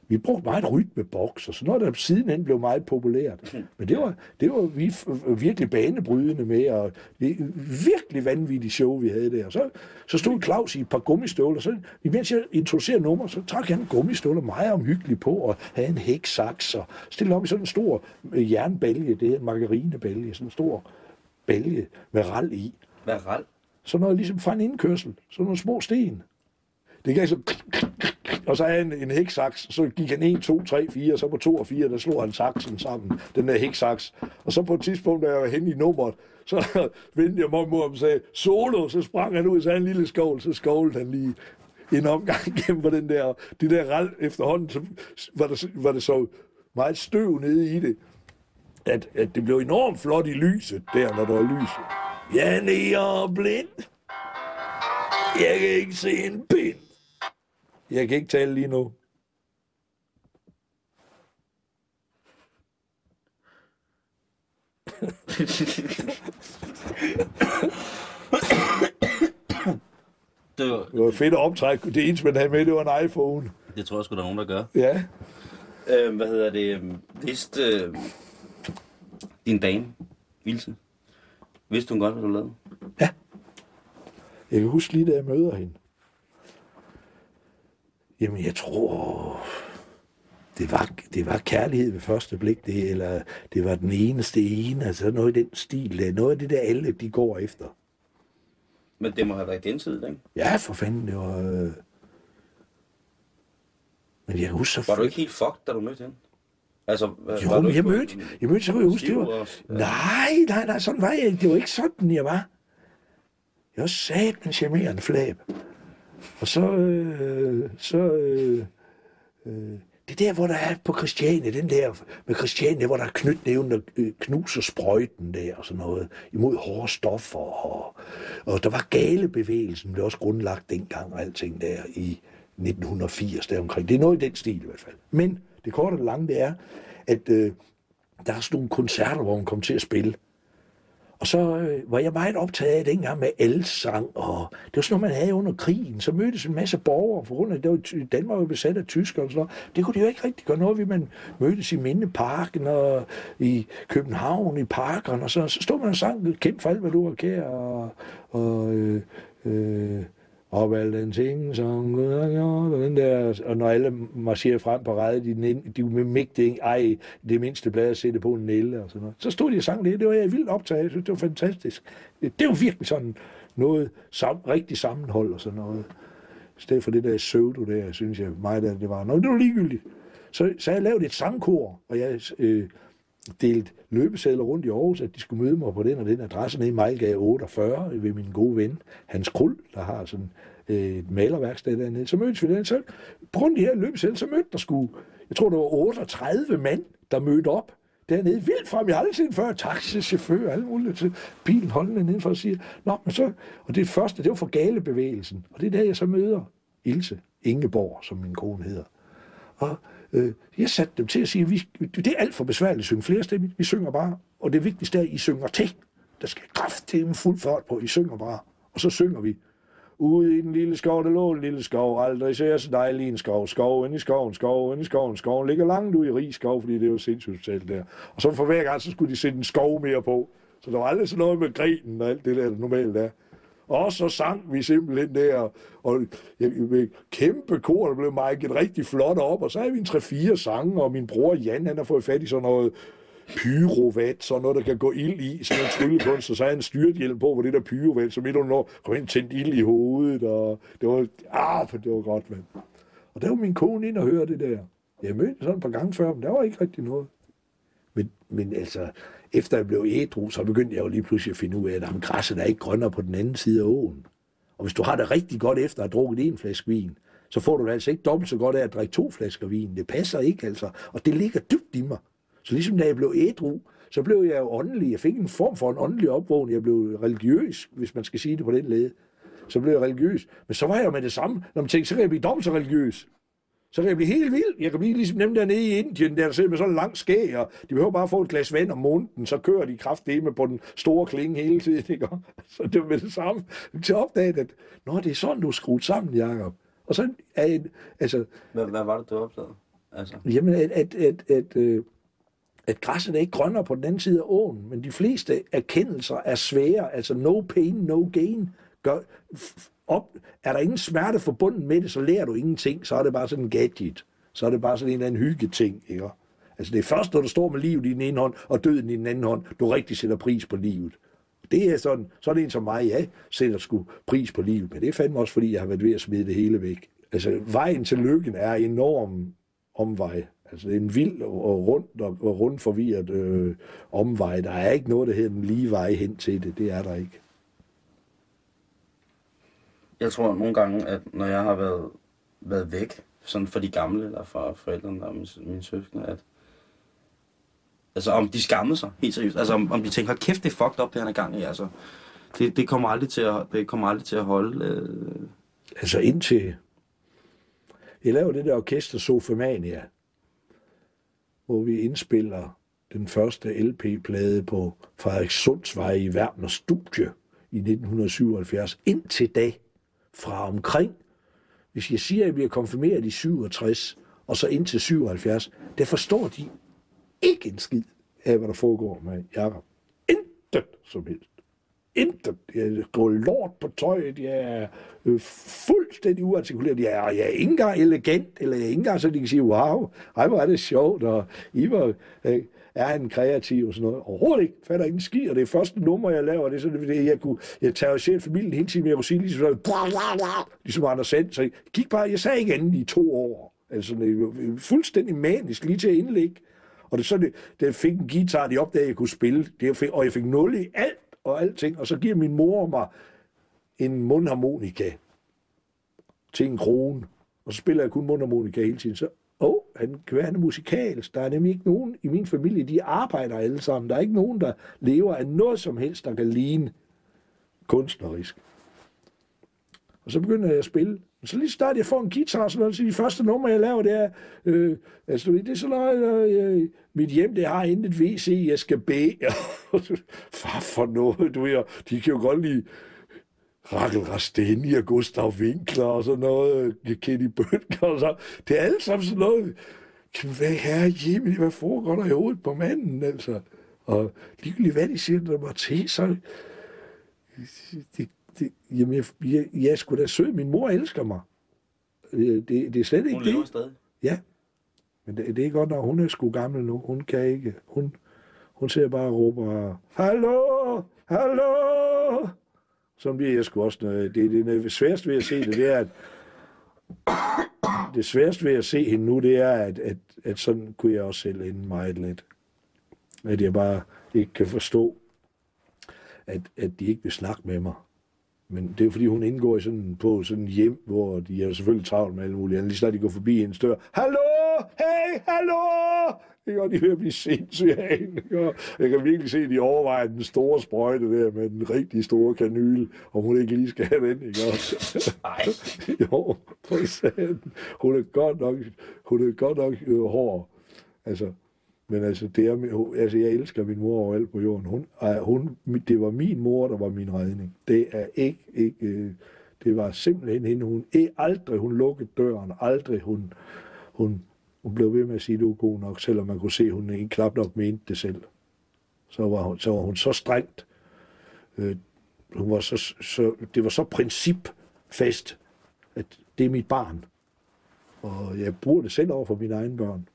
vi brugte meget rytmeboks, og sådan noget, der sidenhen blev meget populært. Men det var, det var vi virkelig banebrydende med, og det virkelig vanvittigt show, vi havde der. Og så, så stod Claus i et par gummistøvler, så imens jeg introducerede nummer, så trak han gummistøvler meget omhyggeligt på, og havde en hæksaks, og stillede op i sådan en stor øh, jernbælge, det er en margarinebælge, sådan en stor bælge med ral i. Hvad ral? Sådan noget ligesom fra en indkørsel, sådan nogle små sten. Det gav så... Og så havde han en hæksaks, så gik han 1, 2, 3, 4, og så på 2 og 4, der slog han saksen sammen, den der hæksaks. Og så på et tidspunkt, da jeg var henne i nummeret, så [LAUGHS] vendte jeg mig mod ham og sagde, solo, så sprang han ud, så havde en lille skovl, så skovlede han lige en omgang [LAUGHS] gennem på den der, det der ral efterhånden, så var der, var det så meget støv nede i det, at, at det blev enormt flot i lyset, der, når der var lys. Jeg er blind. Jeg kan ikke se en pind. Jeg kan ikke tale lige nu. Det, var, Det var fedt at optrække. Det eneste, man havde med, det var en iPhone. det tror jeg sgu, der er nogen, der gør. Ja. Øh, hvad hedder det? øhm, Vidste øh, din dame, Ilse, vidste hun godt, hvad du lavede? Jeg kan huske lige, da jeg møder hende. Jamen, jeg tror, det var, det var kærlighed ved første blik, det, eller det var den eneste ene, altså noget i den stil, der. noget af det der alle, de går efter. Men det må have været gensidigt, ikke? Ja, for fanden, det var... Øh... Men jeg kan huske så... Var du ikke helt fucked, da du mødte hende? Altså, var Jo, du men jeg mødte, jeg mødte, så kunne jeg huske, det var... og-. Nej, nej, nej, sådan var jeg ikke. Det var ikke sådan, jeg var. Jeg var sat en charmerende flab. Og så, øh, så, øh, øh, det der, hvor der er på Christiane, den der med Christiane, hvor der er knytnævnen, der øh, knuser sprøjten der og sådan noget, imod hårde stoffer. Og, og der var galebevægelsen, blev også grundlagt dengang og alting der i 1980 der omkring. Det er noget i den stil i hvert fald. Men det korte og det lange, det er, at øh, der er sådan nogle koncerter, hvor hun kom til at spille. Og så øh, var jeg meget optaget af dengang med elsang, og det var sådan noget, man havde under krigen. Så mødtes en masse borgere, for grund af, det var, Danmark var jo besat af tyskere og sådan noget. Det kunne de jo ikke rigtig gøre noget ved. Man mødtes i Mindeparken og i København i parkerne, og så, så stod man og sang, kæmpe for alt, hvad du har kære, og, og øh, øh, op alle den ting, som Gud har gjort, og den der, og når alle marcherer frem på rædet, de, de, de mægtige, ej, det mindste blad at sætte på en nælle og sådan noget. Så stod de og sang det, det var jeg vildt optaget, jeg synes, det var fantastisk. Det var virkelig sådan noget sam, rigtig sammenhold og sådan noget. I stedet for det der pseudo der, synes jeg meget af det var. noget, det var ligegyldigt. Så, så jeg lavede et sangkor, og jeg øh, delt løbesedler rundt i Aarhus, at de skulle møde mig på den og den adresse nede i Mejlgade 48 ved min gode ven Hans Krul, der har sådan øh, et malerværksted dernede. Så mødtes vi den. Så på grund af de her løbesedler, så mødte der skulle, jeg tror, der var 38 mand, der mødte op dernede. Vildt frem, jeg har aldrig set før. Taxichauffør, alle mulige til bilen holdende nedenfor og siger, Nå, men så, og det første, det var for galebevægelsen. Og det er der, jeg så møder Ilse Ingeborg, som min kone hedder. Og øh, jeg satte dem til at sige, at vi, det er alt for besværligt at synge flerstemmigt. Vi synger bare, og det vigtigste er, at I synger til. Der skal kraft til en fuld fart på, I synger bare. Og så synger vi. Ude i den lille skov, der lå en lille skov, aldrig ser så dejlig en skov. Skov ind i skoven, skov ind i skoven, skoven ligger langt ud i rig skov, fordi det var sindssygt der. Og så for hver gang, så skulle de sætte en skov mere på. Så der var aldrig sådan noget med grenen og alt det der, der normalt er. Og så sang vi simpelthen der, og jeg, med kæmpe kor, der blev meget rigtig flot op, og så havde vi en 3-4 sange, og min bror Jan, han har fået fat i sådan noget pyrovat, sådan noget, der kan gå ild i, sådan en tryllekunst, og så havde han styrthjelm på, hvor det der pyrovat, så midt under når kom ind tændt ild i hovedet, og det var, ah, for det var godt, mand. Og der var min kone ind og høre det der. Jeg mødte sådan et par gange før, men der var ikke rigtig noget. Men, men altså, efter jeg blev ædru, så begyndte jeg jo lige pludselig at finde ud af, at jamen, græsset er ikke grønnere på den anden side af åen. Og hvis du har det rigtig godt efter at have drukket en flaske vin, så får du det altså ikke dobbelt så godt af at drikke to flasker vin. Det passer ikke altså. Og det ligger dybt i mig. Så ligesom da jeg blev ædru, så blev jeg jo åndelig. Jeg fik en form for en åndelig opvågning. Jeg blev religiøs, hvis man skal sige det på den led. Så blev jeg religiøs. Men så var jeg jo med det samme. Når man tænkte, så kan jeg blive dobbelt så religiøs. Så kan jeg blive helt vild. Jeg kan blive ligesom dem dernede i Indien, der sidder med sådan en lang skæg, og de behøver bare få et glas vand om måneden, så kører de kraftdeme på den store klinge hele tiden. Ikke? Så det var med det samme. Til opdaget, at Nå, det er sådan, du er skruet sammen, Jacob. Og så er en, altså... Hvad, hvad var det, du opdagede? Altså. Jamen, at, at, at, at, øh, at græsset er ikke grønnere på den anden side af åen, men de fleste erkendelser er svære, altså no pain, no gain. Gør, op, er der ingen smerte forbundet med det, så lærer du ingenting, så er det bare sådan en gadget. Så er det bare sådan en eller anden hyggeting, ikke? Altså det er først, når du står med livet i den ene hånd, og døden i den anden hånd, du rigtig sætter pris på livet. Det er sådan, så er det en som mig, ja, sætter sgu pris på livet, men det er fandme også, fordi jeg har været ved at smide det hele væk. Altså, vejen til lykken er enorm omvej. Altså, det er en vild og rundt og, og rundt forvirret øh, omvej. Der er ikke noget, der hedder den lige vej hen til det. Det er der ikke. Jeg tror nogle gange, at når jeg har været, været væk, sådan for de gamle, eller for forældrene og mine, mine søskende, at Altså om de skammede sig, helt seriøst. Altså om, om de tænker, hold kæft, det er fucked up, det han er gang i. Altså, det, det, kommer aldrig til at, det kommer aldrig til at holde. Øh... Altså indtil... Jeg laver det der orkester Sofemania, hvor vi indspiller den første LP-plade på Frederik Sundsvej i Værmner Studie i 1977. Indtil da, fra omkring, hvis jeg siger, at vi er konfirmeret i 67, og så ind til 77, der forstår de ikke en skid af, hvad der foregår med Jakob. Intet som helst. Intet. Jeg går lort på tøjet. Jeg er øh, fuldstændig uartikuleret. Jeg er, jeg er ikke engang elegant, eller jeg er ikke engang så, de kan sige, wow, ej, hvor er det sjovt, og I var, øh, er han kreativ og sådan noget. Overhovedet ikke. Fatter ingen ski, og det er første nummer, jeg laver. Det er sådan, det, jeg, kunne, jeg tager selv familien hele tiden, men jeg kunne sige ligesom, bla, bla, bla, ligesom Anders Sand. Så jeg gik bare, jeg sagde ikke andet i to år. Altså, det var fuldstændig manisk lige til at indlægge. Og det så det, det fik en guitar, de opdagede, at jeg kunne spille. Det, fik, og jeg fik nul i alt og alting. Og så giver min mor mig en mundharmonika til en krone. Og så spiller jeg kun mundharmonika hele tiden. Så, han kan være, han er musikalsk. Der er nemlig ikke nogen i min familie, de arbejder alle sammen. Der er ikke nogen, der lever af noget som helst, der kan ligne kunstnerisk. Og så begynder jeg at spille. Så lige start, jeg får en guitar, så, så de første numre, jeg laver, det er, øh, altså, det er sådan noget, øh, øh, mit hjem, det har intet WC, jeg skal bede. Far [LAUGHS] for noget, du ved, de kan jo godt lide Rakel Rasteni og Gustav Winkler og sådan noget, Kenny Bøtger og så. Det er alt sammen sådan noget, hvad herre Jimmy, hvad foregår der i hovedet på manden, altså? Og ligegyldigt hvad de siger, der var til, så det, det, jamen, jeg, jeg, jeg er sgu da sød. Min mor elsker mig. Det, det, det er slet ikke Hun det. stadig. Ja. Men det, det er godt, når hun er sgu gammel nu. Hun kan ikke. Hun, hun ser bare og råber, hallo, hallo. Så bliver jeg sgu også noget. Det, det, det sværeste ved at se det, det er, at det sværeste ved at se hende nu, det er, at, at, at sådan kunne jeg også selv ende meget lidt. At jeg bare ikke kan forstå, at, at de ikke vil snakke med mig. Men det er fordi, hun indgår i sådan, på sådan en hjem, hvor de er selvfølgelig travlt med alle mulige andre. Lige snart de går forbi en dør. Hallo! Hey, hallo! Ikke? Og de ved at blive sindssyge af Jeg kan virkelig se, at de overvejer den store sprøjte der med den rigtig store kanyle, om hun ikke lige skal have den. Ikke? Nej. [LAUGHS] jo, for satan. Hun er godt nok, hun er godt nok øh, hård. Altså, men altså, det er, altså, jeg elsker min mor overalt på jorden. Hun, hun, det var min mor, der var min redning. Det er ikke, ikke, øh, Det var simpelthen hende. Hun, aldrig hun lukkede døren, aldrig hun, hun, hun blev ved med at sige, at du er god nok, selvom man kunne se, at hun ikke knap nok mente det selv. Så var hun så, var hun så strengt. Øh, hun var så, så, det var så principfast, at det er mit barn. Og jeg bruger det selv over for mine egne børn.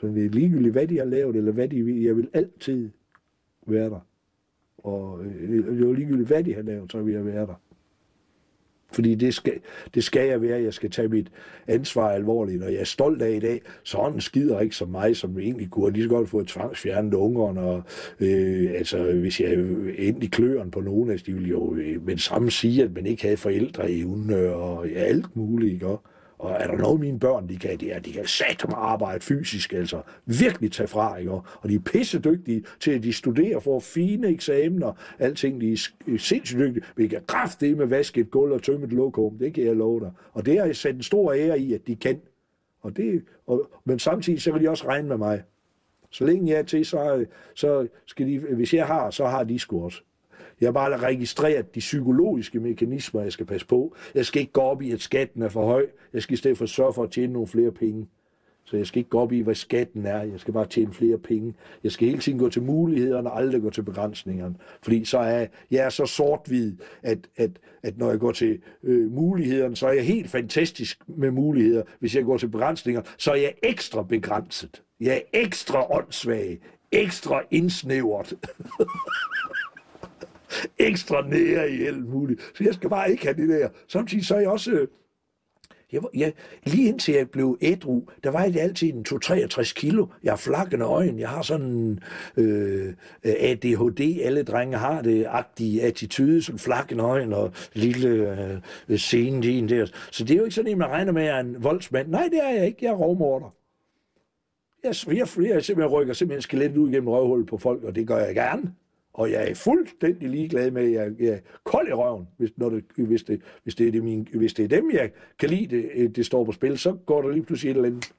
Så det er ligegyldigt, hvad de har lavet, eller hvad de vil. Jeg vil altid være der. Og øh, det er ligegyldigt, hvad de har lavet, så vil jeg være der. Fordi det skal, det skal jeg være. Jeg skal tage mit ansvar alvorligt, og jeg er stolt af i dag. Sådan skider ikke som mig, som egentlig kunne lige så godt få tvangsfjernet ungerne. Og, øh, altså, hvis jeg endte i kløren på nogen af de ville jo øh, med samme sige, at man ikke havde forældre i og ja, alt muligt. Ikke? Og er der noget, mine børn de kan, det er, de kan sætte mig arbejde fysisk, altså virkelig tage fra, ikke? Og de er pisse dygtige til, at de studerer for fine eksamener, alting, de er sindssygt dygtige. Vi kan det med vaske et gulv og tømme et lokum, det kan jeg love dig. Og det har jeg sat en stor ære i, at de kan. Og det, og, men samtidig så vil de også regne med mig. Så længe jeg er til, så, så skal de, hvis jeg har, så har de sgu også. Jeg har bare registreret de psykologiske mekanismer, jeg skal passe på. Jeg skal ikke gå op i, at skatten er for høj. Jeg skal i stedet for sørge for at tjene nogle flere penge. Så jeg skal ikke gå op i, hvad skatten er. Jeg skal bare tjene flere penge. Jeg skal hele tiden gå til mulighederne og aldrig gå til begrænsningerne. Fordi så er jeg er så sort-hvid, at, at, at når jeg går til øh, mulighederne, så er jeg helt fantastisk med muligheder. Hvis jeg går til begrænsninger, så er jeg ekstra begrænset. Jeg er ekstra åndssvag. Ekstra indsnævret. [LAUGHS] ekstra nære i alt muligt. Så jeg skal bare ikke have det der. Samtidig så er jeg også... Øh, jeg, jeg, lige indtil jeg blev ædru, der var jeg altid en 2-63 kilo. Jeg har flakkende øjne. Jeg har sådan øh, øh ADHD. Alle drenge har det. Agtige attitude, sådan flakkende øjne og lille øh, scene der. Så det er jo ikke sådan, at man regner med, at jeg er en voldsmand. Nej, det er jeg ikke. Jeg er rovmorder. Jeg, jeg, jeg, jeg simpelthen rykker simpelthen skelettet ud gennem røvhullet på folk, og det gør jeg gerne. Og jeg er fuldstændig ligeglad med, at jeg, jeg er kold i røven, hvis, når det, hvis, det, hvis, det er det min, hvis det er dem, jeg kan lide, det, det står på spil, så går der lige pludselig et eller andet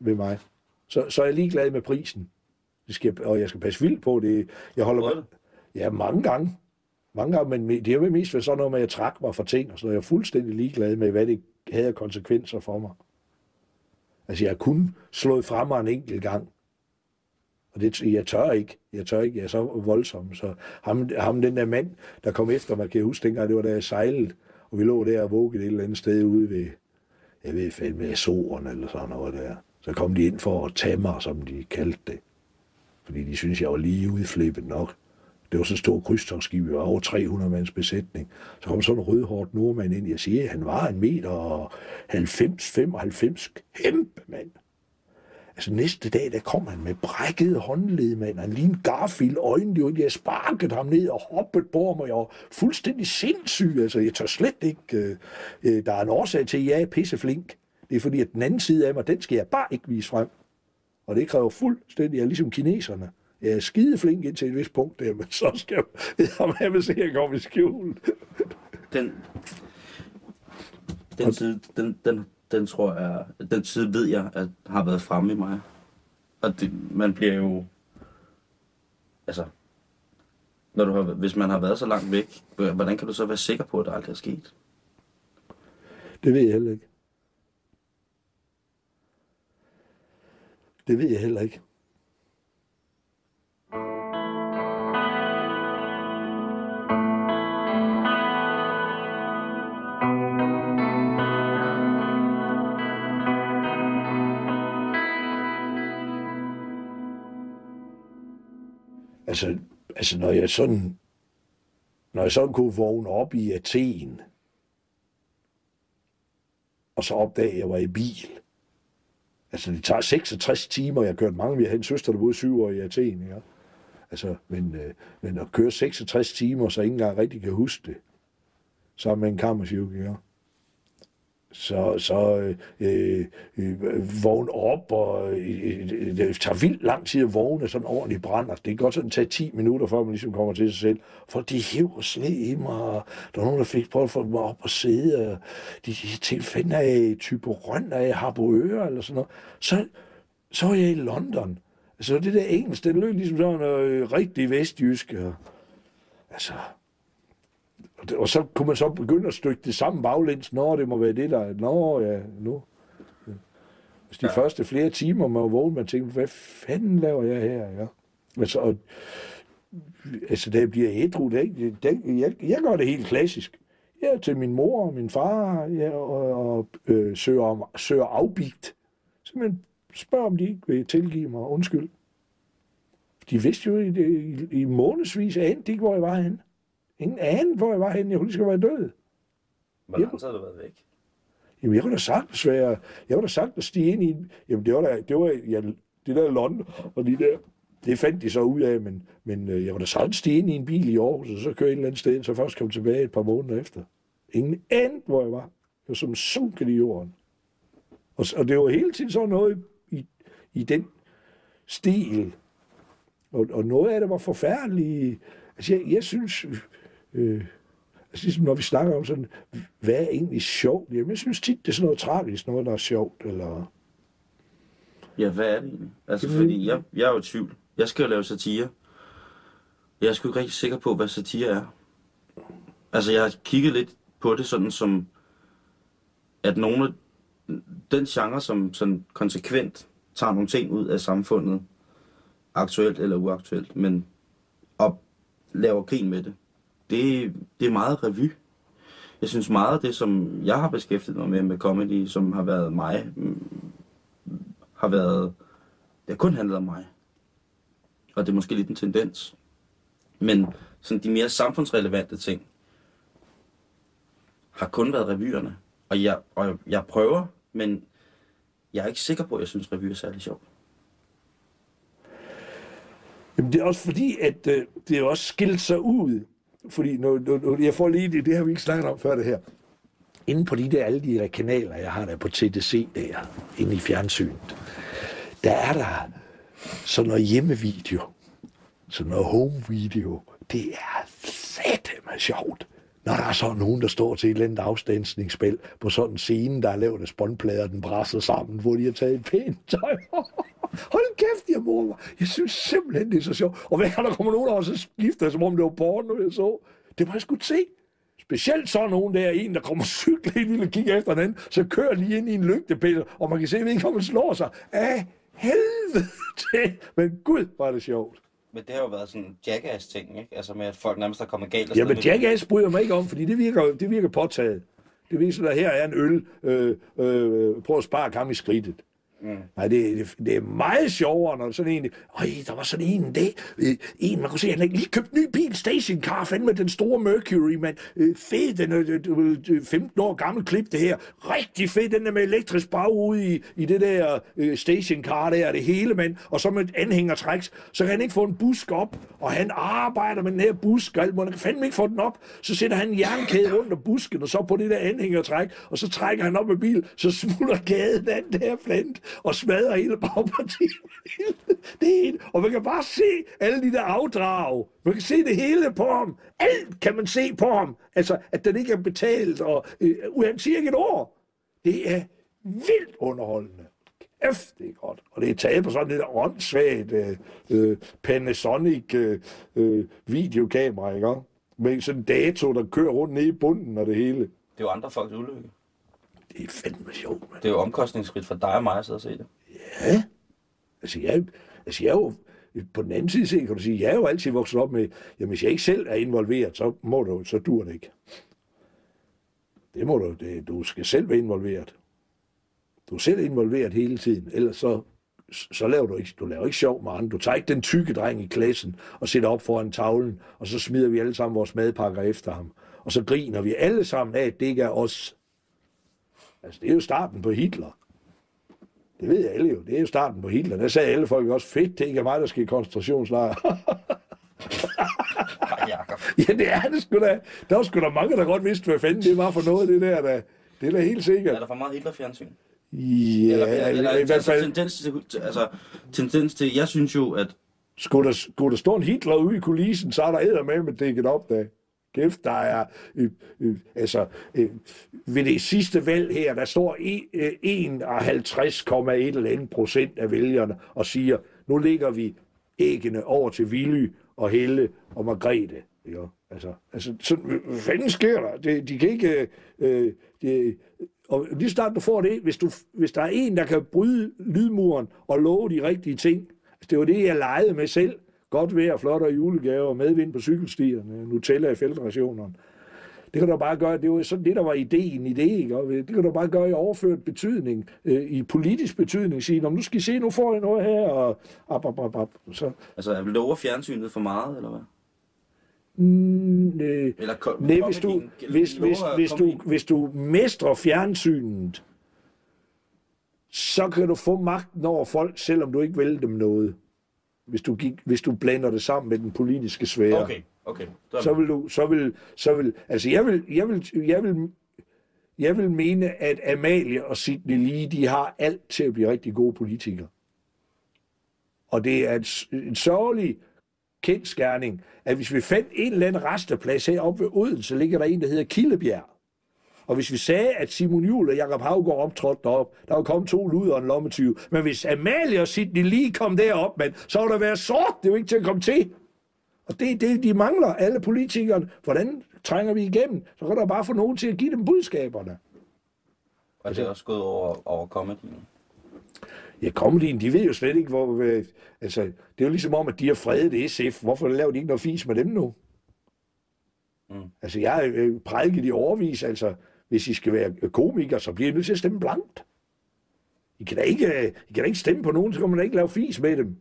ved mig. Så, så er jeg ligeglad med prisen. Det skal, og jeg skal passe vildt på det. Jeg holder med, ja, mange gange. Mange gange, men det er jo mest sådan noget med, at jeg trak mig for ting, og så er jeg fuldstændig ligeglad med, hvad det havde konsekvenser for mig. Altså, jeg har kun slået fra mig en enkelt gang, og det, jeg tør ikke. Jeg tør ikke. Jeg er så voldsom. Så ham, ham den der mand, der kom efter mig, kan jeg huske dengang, det var da jeg sejlede, og vi lå der og vågede et eller andet sted ude ved, jeg ved fandme, Azoren eller sådan noget der. Så kom de ind for at tage mig, som de kaldte det. Fordi de synes jeg var lige udflippet nok. Det var så stor krydstogsskib, vi var over 300 mands besætning. Så kom sådan en rødhårdt nordmand ind. Jeg siger, han var en meter og 90-95. Kæmpe mand. Altså næste dag, der kom han med brækket håndled, mand. Han lignede Garfield, øjnene, jo, jeg sparkede ham ned og hoppede på mig. Jeg var fuldstændig sindssyg. Altså, jeg tør slet ikke... Øh, øh, der er en årsag til, at jeg er pisseflink. Det er fordi, at den anden side af mig, den skal jeg bare ikke vise frem. Og det kræver fuldstændig, jeg er ligesom kineserne. Jeg er skideflink indtil et vist punkt der, men så skal jeg, [LAUGHS] jeg vil se, at jeg kommer i skjul. Den, den, side, den, den, den tror jeg, den side ved jeg, at har været fremme i mig. Og det, man bliver jo, altså, når du har, hvis man har været så langt væk, hvordan kan du så være sikker på, at det aldrig er sket? Det ved jeg heller ikke. Det ved jeg heller ikke. Altså, altså når jeg sådan, når jeg sådan kunne vågne op i Athen, og så opdage, at jeg var i bil. Altså, det tager 66 timer. Jeg har kørt mange. Vi har en søster, der boede syv år i Athen. Ja. Altså, men, øh, men at køre 66 timer, så ingen engang rigtig kan huske det, sammen med en kammerchirurg, ja så, så øh, øh, vågne op, og øh, det tager vildt lang tid at vågne sådan ordentligt brænder. Altså, det kan godt sådan tage 10 minutter, før man ligesom kommer til sig selv. For de hiver sne i mig, og der er nogen, der fik prøvet at få mig op og sidde, og de, de tænkte, fanden af type røn af Harboøre, eller sådan noget. Så, så var jeg i London. Altså det der engelsk, det lød ligesom sådan noget øh, rigtig vestjysk. Og, altså, og, så kunne man så begynde at stykke det sammen baglæns. Nå, det må være det, der... Nå, ja, nu. Hvis de ja. første flere timer, man var vågen, man tænkte, hvad fanden laver jeg her? Ja. Altså, og, altså da jeg bliver ædru, det, det, jeg, jeg gør det helt klassisk. Ja, til min mor og min far, ja, og, og øh, søger, om, søger afbigt. Så man spørger, om de ikke vil tilgive mig undskyld. De vidste jo i, i, i månedsvis, at ikke, hvor jeg var henne. Ingen anede, hvor jeg var henne. Jeg kunne lige skal være død. Hvor lang tid har du været væk? Jamen, jeg kunne da sagtens være... Jeg kunne da sagtens stige ind i... en- Jamen, det var da... Det var, ja, det der London, og de der... Det fandt de så ud af, men, men øh, jeg kunne da sagtens stige ind i en bil i Aarhus, og så køre et eller andet sted, så først kom tilbage et par måneder efter. Ingen anede, hvor jeg var. Jeg var som sunket i jorden. Og, og det var hele tiden sådan noget i, i den stil. Og, og noget af det var forfærdeligt. Altså, jeg, jeg synes... Øh, altså, ligesom når vi snakker om sådan, hvad er egentlig sjovt? Jamen, jeg synes tit, det er sådan noget tragisk, noget, der er sjovt, eller... Ja, hvad er det egentlig? Altså, Det fordi jeg jeg, jeg er jo i tvivl. Jeg skal jo lave satire. Jeg er sgu ikke rigtig sikker på, hvad satire er. Altså, jeg har kigget lidt på det sådan som, at nogle af den genre, som sådan konsekvent tager nogle ting ud af samfundet, aktuelt eller uaktuelt, men og laver grin med det, det, det er meget revy. Jeg synes meget af det, som jeg har beskæftiget mig med med comedy, som har været mig, mm, har været, det har kun handlet om mig. Og det er måske lidt en tendens. Men sådan de mere samfundsrelevante ting, har kun været revyerne. Og jeg, og jeg prøver, men jeg er ikke sikker på, at jeg synes, revy er særlig sjovt. Jamen, det er også fordi, at øh, det er også skilt sig ud. Fordi nu, nu, nu, jeg får lige det, det har vi ikke snakket om før det her. Inden på de der, alle de der kanaler, jeg har der på TDC der, inde i fjernsynet, der er der sådan noget hjemmevideo, sådan noget homevideo. Det er sateme sjovt. Når der er så nogen, der står til et eller andet afstandsningsspil på sådan en scene, der er lavet af spåndplader, den brasser sammen, hvor de har taget et pænt tøj. Hold kæft, jeg mor mig. Jeg synes simpelthen, det er så sjovt. Og hver gang der kommer nogen over, så skifter jeg, som om det var porno, jeg så. Det må jeg sgu se. Specielt så nogen der, en der kommer [LAUGHS] cykle ind, vil kigge efter den anden, så kører lige ind i en lygtepæl, og man kan se, at vedkommende slår sig af helvede til. Men gud, var det sjovt. Men det har jo været sådan en jackass-ting, ikke? Altså med, at folk nærmest er kommet galt. Ja, men Jackass bryder mig ikke om, fordi det virker, det virker påtaget. Det viser, at her er en øl. Øh, øh, prøv at spare kam i skridtet. Mm. Nej, det, det, det er meget sjovere, når sådan en... Øj, der var sådan en det. Øh, en, man kunne se, han havde lige købt en ny bil, stationcar, fandme med den store Mercury, mand. Øh, fed, den er øh, 15 år gammel klip, det her. Rigtig fed, den der med elektrisk bagude i, i det der stationcar der, det hele, mand. Og så med et anhængertræk, så kan han ikke få en busk op, og han arbejder med den her busk, og alt muligt. han kan fandme ikke få den op. Så sætter han en jernkæde rundt om busken, og så på det der anhængertræk, og så trækker han op med bil, så smutter kæden af den der flint, og smadrer hele bagpartiet. [LAUGHS] det hele. og man kan bare se alle de der afdrag. Man kan se det hele på ham. Alt kan man se på ham. Altså, at den ikke er betalt, og øh, han siger ikke et ord. Det er vildt underholdende. Kæft, det er godt. Og det er taget på sådan et åndssvagt øh, øh, Panasonic øh, øh, videokamera, ikke? Med sådan en dato, der kører rundt nede i bunden og det hele. Det er jo andre folks ulykke. Det er fandme sjovt, mand. Det er jo omkostningsfrit for dig og mig at sidde og se det. Ja. Altså, jeg, altså, jeg er jo, på den anden side set, kan du sige, jeg er jo altid vokset op med, jamen, hvis jeg ikke selv er involveret, så må du, så dur det ikke. Det må du, det, du skal selv være involveret. Du er selv involveret hele tiden, ellers så, så laver du ikke, du laver ikke sjov med andre. Du tager ikke den tykke dreng i klassen og sætter op foran tavlen, og så smider vi alle sammen vores madpakker efter ham. Og så griner vi alle sammen af, at det ikke er os. Altså, det er jo starten på Hitler. Det ved alle jo. Det er jo starten på Hitler. Der sagde alle folk også, fedt, det ikke er mig, der skal i koncentrationslejr. [LAUGHS] Ja, det er det sgu da. Der var sgu da mange, der godt vidste, hvad fanden det var for noget, det der. Da. Det er da helt Er sikkert. der for meget Hitler-fjernsyn? Ja, Eller, eller, eller, i hvert altså, fald, tendens til, altså, tendens til, jeg synes jo, at skulle der, skulle der stå en Hitler ude i kulissen, så er der med med dækket op da. Kæft, der er, øh, øh, altså, øh, ved det sidste valg her, der står øh, 51,1 eller andet procent af vælgerne og siger, nu ligger vi æggene over til Willy og Helle og Margrethe. Ja, altså, altså sådan, hvad fanden sker der? Det, de kan ikke... Øh, de, og lige snart du får det, hvis, du, hvis der er en, der kan bryde lydmuren og love de rigtige ting, altså, det var det, jeg legede med selv. Godt vejr, flottere julegaver, medvind på cykelstierne, Nutella i feltrationerne. Det kan du bare gøre, det var sådan det, der var ideen i det, ikke? Og det kan du bare gøre i overført betydning, øh, i politisk betydning, sige, nu skal I se, nu får jeg noget her, og op, op, op, op. Så, Altså, er lover fjernsynet for meget, eller hvad? mm, øh, Eller kom, Nej, hvis du, comedyen- hvis, hvis, hvis, du, hvis du mestrer fjernsynet, så kan du få magten over folk, selvom du ikke vil dem noget. Hvis du, gik, hvis du blander det sammen med den politiske sfære. Okay, okay. Så, Så vil du, så vil, så vil, altså jeg vil, jeg vil, jeg vil, jeg vil mene, at Amalie og Sidney Lee, de har alt til at blive rigtig gode politikere. Og det er et, en sørgelig kendskærning, at hvis vi fandt en eller anden resteplads heroppe ved Odense, ligger der en, der hedder Kildebjerg. Og hvis vi sagde, at Simon Juhl og Jakob Havgård optrådte derop, der var kommet to luder og en lommetyve. Men hvis Amalie og Sidney lige kom derop, mand, så var der været sort. Det er jo ikke til at komme til. Og det er det, de mangler, alle politikerne. Hvordan trænger vi igennem? Så kan der bare få nogen til at give dem budskaberne. og det er også gået over, over comedyen. Ja, comedyen, de ved jo slet ikke, hvor... Øh, altså, det er jo ligesom om, at de har fredet SF. Hvorfor laver de ikke noget fis med dem nu? Mm. Altså, jeg har øh, prædiket i overvis, altså, hvis I skal være komikere, så bliver I nødt til at stemme blankt. I kan da ikke, I kan da ikke stemme på nogen, så kan man da ikke lave fis med dem.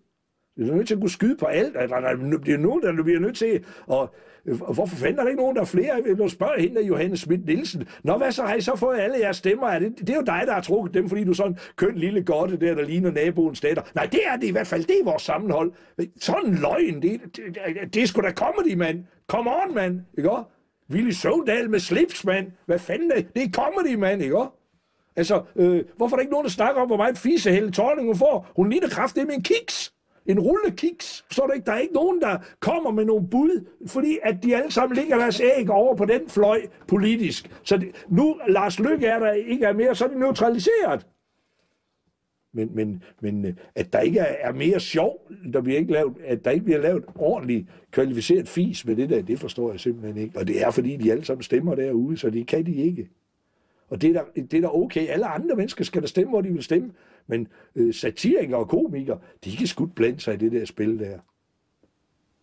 I er nødt til at kunne skyde på alt. Altså, Der der bliver nogen, der bliver nødt til at... Og hvorfor fanden er der ikke nogen, der er flere? Nu spørger hende af Johannes Schmidt Nielsen. Nå, hvad så har I så fået alle jeres stemmer? Er det, det er jo dig, der har trukket dem, fordi du er sådan køn lille godte der, der ligner naboens datter. Nej, det er det i hvert fald. Det er vores sammenhold. Sådan en løgn. Det, det, det, det er sgu da comedy, mand. Come on, mand. Ikke også? Ville Søvndal med slips, mand. Hvad fanden er det? Det er comedy, mand, ikke? Altså, øh, hvorfor er der ikke nogen, der snakker om, hvor meget fise Helle Thorning hun får? Hun ligner kraft det med en kiks. En rulle kiks. Så der ikke? Der er ikke nogen, der kommer med nogle bud, fordi at de alle sammen ligger deres æg over på den fløj politisk. Så det, nu Lars Lykke er der ikke er mere, så er det neutraliseret. Men, men, men øh, at der ikke er, er mere sjov, der bliver ikke lavet, at der ikke bliver lavet ordentligt kvalificeret fis med det der, det forstår jeg simpelthen ikke. Og det er fordi, de alle sammen stemmer derude, så det kan de ikke. Og det er, da, det er da okay. Alle andre mennesker skal da stemme, hvor de vil stemme. Men øh, satirikere og komikere, de kan sgu blande sig i det der spil der.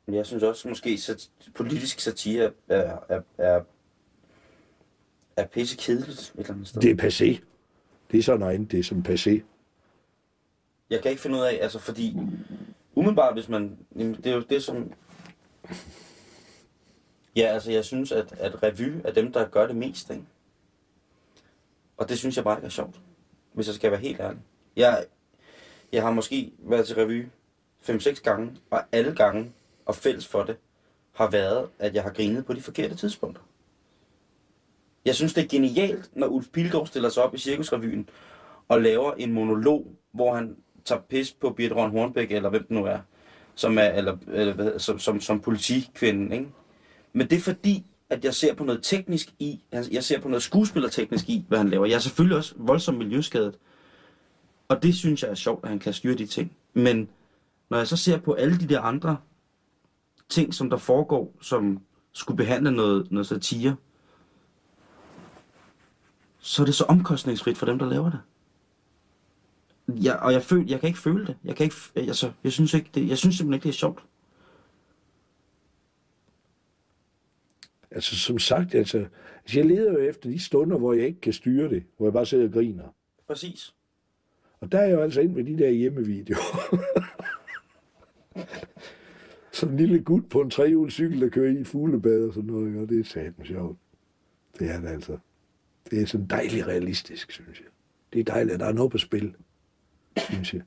Men jeg synes også, måske sat, politisk satire er, er, er, er pisse kedeligt et eller andet sted. Det er passé. Det er sådan noget andet, det er som passé. Jeg kan ikke finde ud af, altså fordi, umiddelbart hvis man, jamen, det er jo det som, ja altså jeg synes, at, at revy er dem, der gør det mest, ikke? Og det synes jeg bare ikke er sjovt, hvis jeg skal være helt ærlig. Jeg, jeg har måske været til revy 5-6 gange, og alle gange, og fælles for det, har været, at jeg har grinet på de forkerte tidspunkter. Jeg synes, det er genialt, når Ulf Pilgaard stiller sig op i Cirkusrevyen og laver en monolog, hvor han tager pis på Birte Røn Hornbæk, eller hvem det nu er, som er eller, eller, hvad, som, som, som politikvinden, Ikke? Men det er fordi, at jeg ser på noget teknisk i, altså, jeg ser på noget skuespillerteknisk i, hvad han laver. Jeg er selvfølgelig også voldsomt miljøskadet. Og det synes jeg er sjovt, at han kan styre de ting. Men når jeg så ser på alle de der andre ting, som der foregår, som skulle behandle noget, noget satire, så er det så omkostningsfrit for dem, der laver det. Jeg, og jeg, føl, jeg kan ikke føle det. Jeg, kan ikke, f- altså, jeg, synes ikke, det, jeg synes simpelthen ikke, det er sjovt. Altså som sagt, altså, altså jeg leder jo efter de stunder, hvor jeg ikke kan styre det, hvor jeg bare sidder og griner. Præcis. Og der er jeg jo altså ind med de der hjemmevideoer. [LAUGHS] Sådan en lille gut på en trehjulet cykel, der kører i fuglebad og sådan noget, og det er satme sjovt. Det er det altså. Det er sådan dejligt realistisk, synes jeg. Det er dejligt, at der er noget på spil, synes jeg.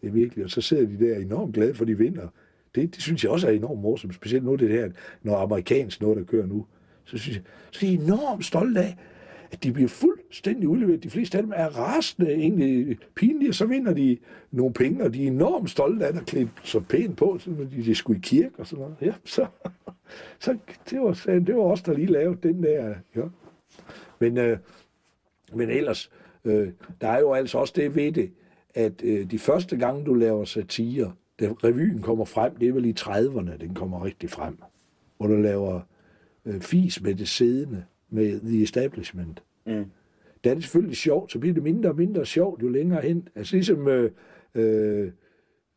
Det er virkelig. Og så sidder de der enormt glade for, de vinder. Det, det synes jeg også er enormt morsomt. Specielt nu det her, når amerikansk noget, der kører nu. Så synes jeg, så er de enormt stolte af, at de bliver fuldstændig udleveret. De fleste af dem er rasende, egentlig pinlige, og så vinder de nogle penge, og de er enormt stolte af at klæde så pænt på, så de, de skulle i kirke og sådan noget. Ja, så, så det, var, det var os, der lige lavede den der. Ja. Men, øh, men ellers, øh, der er jo altså også det ved det, at øh, de første gange, du laver satire, da revyen kommer frem, det er vel i 30'erne, den kommer rigtig frem. hvor du laver øh, fis med det siddende, med The Establishment. Mm. Der er det selvfølgelig sjovt, så bliver det mindre og mindre sjovt, jo længere hen. Altså ligesom øh, øh,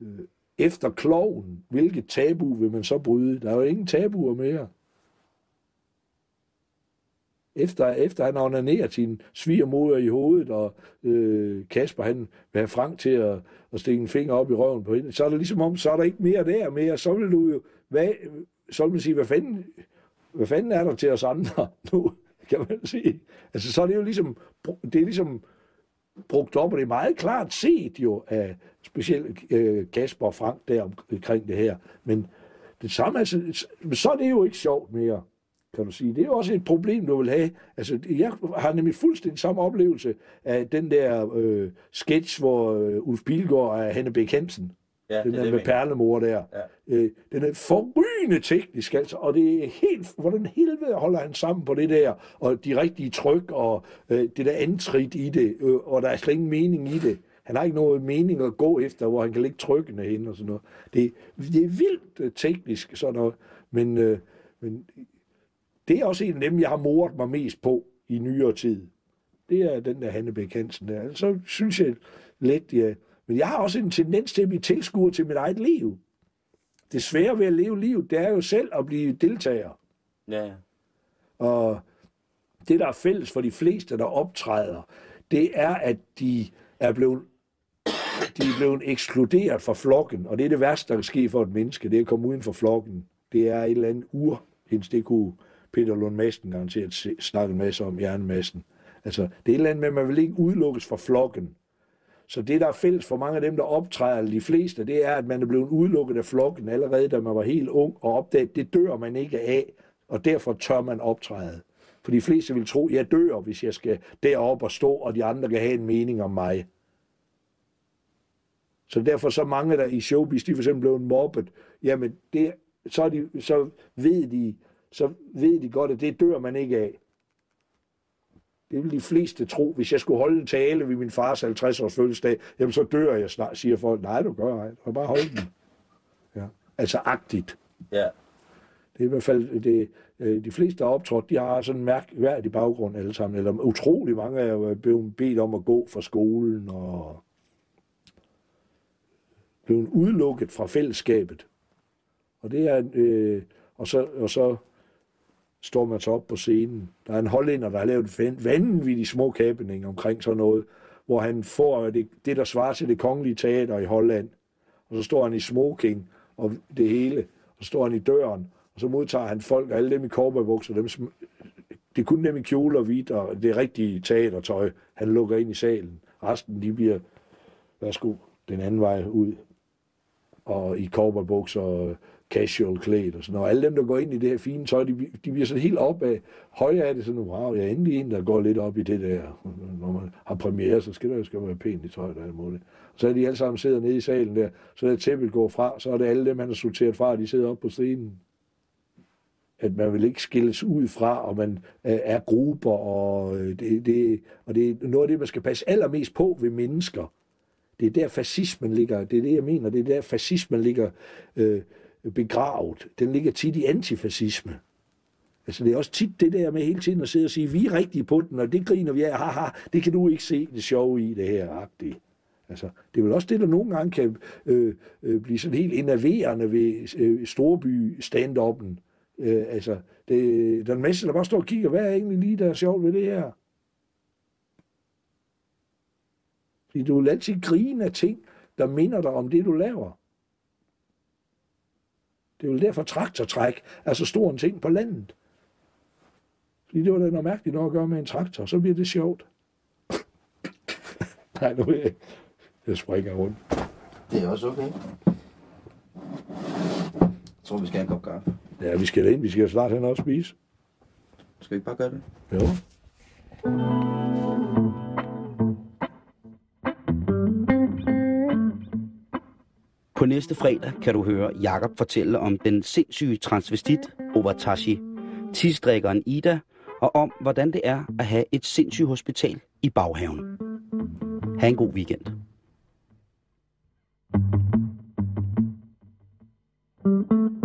øh, efter kloven, hvilket tabu vil man så bryde? Der er jo ingen tabuer mere. Efter, efter han onanerer sin svigermoder i hovedet, og øh, Kasper han vil have Frank til at, at stikke en finger op i røven på hende, så er det ligesom om, så er der ikke mere der mere. Så vil du jo, hvad, så vil man sige, hvad fanden, hvad fanden er der til os andre [LAUGHS] nu, kan man sige. Altså så er det jo ligesom, det er ligesom brugt op, og det er meget klart set jo af specielt øh, Kasper og Frank der omkring det her. Men det samme, altså, så er det jo ikke sjovt mere kan du sige. Det er også et problem, du vil have. Altså, jeg har nemlig fuldstændig samme oplevelse af den der øh, sketch, hvor øh, Ulf Pilgaard er Hanne Bæk Hansen. Ja, den det er der det, med jeg perlemor der. Ja. Øh, den er forrygende teknisk, altså, og det er helt, hvordan helvede holder han sammen på det der, og de rigtige tryk, og øh, det der antrit i det, øh, og der er slet ingen mening i det. Han har ikke noget mening at gå efter, hvor han kan lægge trykkene hen og sådan noget. Det, det er vildt øh, teknisk, sådan noget, men, øh, men det er også en af dem, jeg har moret mig mest på i nyere tid. Det er den der Hanne Bæk Hansen der. Så synes jeg let, ja. Men jeg har også en tendens til at blive tilskuer til mit eget liv. Det svære ved at leve livet, det er jo selv at blive deltager. Ja. Og det, der er fælles for de fleste, der optræder, det er, at de er blevet, de er blevet ekskluderet fra flokken. Og det er det værste, der kan ske for et menneske, det er at komme uden for flokken. Det er et eller andet ur, det kunne Peter Lund Madsen garanteret snakket en masse om jernmassen. Altså, det er et eller andet med, at man vil ikke udelukkes fra flokken. Så det, der er fælles for mange af dem, der optræder, eller de fleste, det er, at man er blevet udelukket af flokken allerede, da man var helt ung, og opdaget, det dør man ikke af, og derfor tør man optræde. For de fleste vil tro, jeg dør, hvis jeg skal derop og stå, og de andre kan have en mening om mig. Så derfor så mange der i showbiz, de for eksempel blevet mobbet, jamen det, så, de, så, ved de, så ved de godt, at det dør man ikke af. Det vil de fleste tro. Hvis jeg skulle holde en tale ved min fars 50-års fødselsdag, jamen så dør jeg snart, siger folk. Nej, du gør ej. Du bare holde den. Ja. Altså agtigt. ja. Det er i hvert fald det, øh, de fleste, der er optrådt, de har sådan en mærkværdig baggrund alle sammen. Eller utrolig mange er blevet bedt om at gå fra skolen og blevet udelukket fra fællesskabet. Og det er, øh, og, så, og så står man så op på scenen. Der er en hollænder, der har lavet en vanvittig små kæbning omkring sådan noget, hvor han får det, det, der svarer til det kongelige teater i Holland. Og så står han i smoking og det hele. Og så står han i døren, og så modtager han folk, alle dem i cowboybukser, dem som, det er kun dem i kjole og hvidt, og det rigtige teatertøj, han lukker ind i salen. Resten, de bliver, værsgo, den anden vej ud. Og i cowboybukser og casual klædt og sådan noget. Alle dem, der går ind i det her fine tøj, de, de bliver sådan helt op af, høje af det, sådan, wow, jeg er endelig en, der går lidt op i det der. Når man har premiere, så skal der jo skal være pænt i tøjet og alt muligt. Så er de alle sammen sidder nede i salen der, så er tæppet går fra, så er det alle dem, han har sorteret fra, de sidder oppe på scenen. At man vil ikke skilles ud fra, og man øh, er grupper, og øh, det, det, og det er noget af det, man skal passe allermest på ved mennesker. Det er der fascismen ligger, det er det, jeg mener, det er der fascismen ligger øh, begravet. Den ligger tit i antifascisme. Altså det er også tit det der med hele tiden at sidde og sige, vi er rigtige på den, og det griner vi af, haha, det kan du ikke se det sjove i det her, agtigt. Altså, det er vel også det, der nogle gange kan øh, øh, blive sådan helt enerverende ved øh, storby stand-up'en. Øh, altså, det, der er en masse, der bare står og kigger, hvad er egentlig lige, der er sjovt ved det her? Fordi du vil altid grine af ting, der minder dig om det, du laver. Det er jo derfor traktortræk er så stor en ting på landet. Fordi det var da noget mærkeligt noget at gøre med en traktor, så bliver det sjovt. [LAUGHS] Nej, nu er jeg, jeg springer rundt. Det er også okay. Jeg tror, vi skal have en kop kaffe. Ja, vi skal ind, vi skal snart hen og spise. Skal vi ikke bare gøre det? Jo. På næste fredag kan du høre Jakob fortælle om den sindssyge transvestit Obatashi, tidsdrikkeren Ida, og om hvordan det er at have et sindssygt hospital i baghaven. Ha' en god weekend. thank you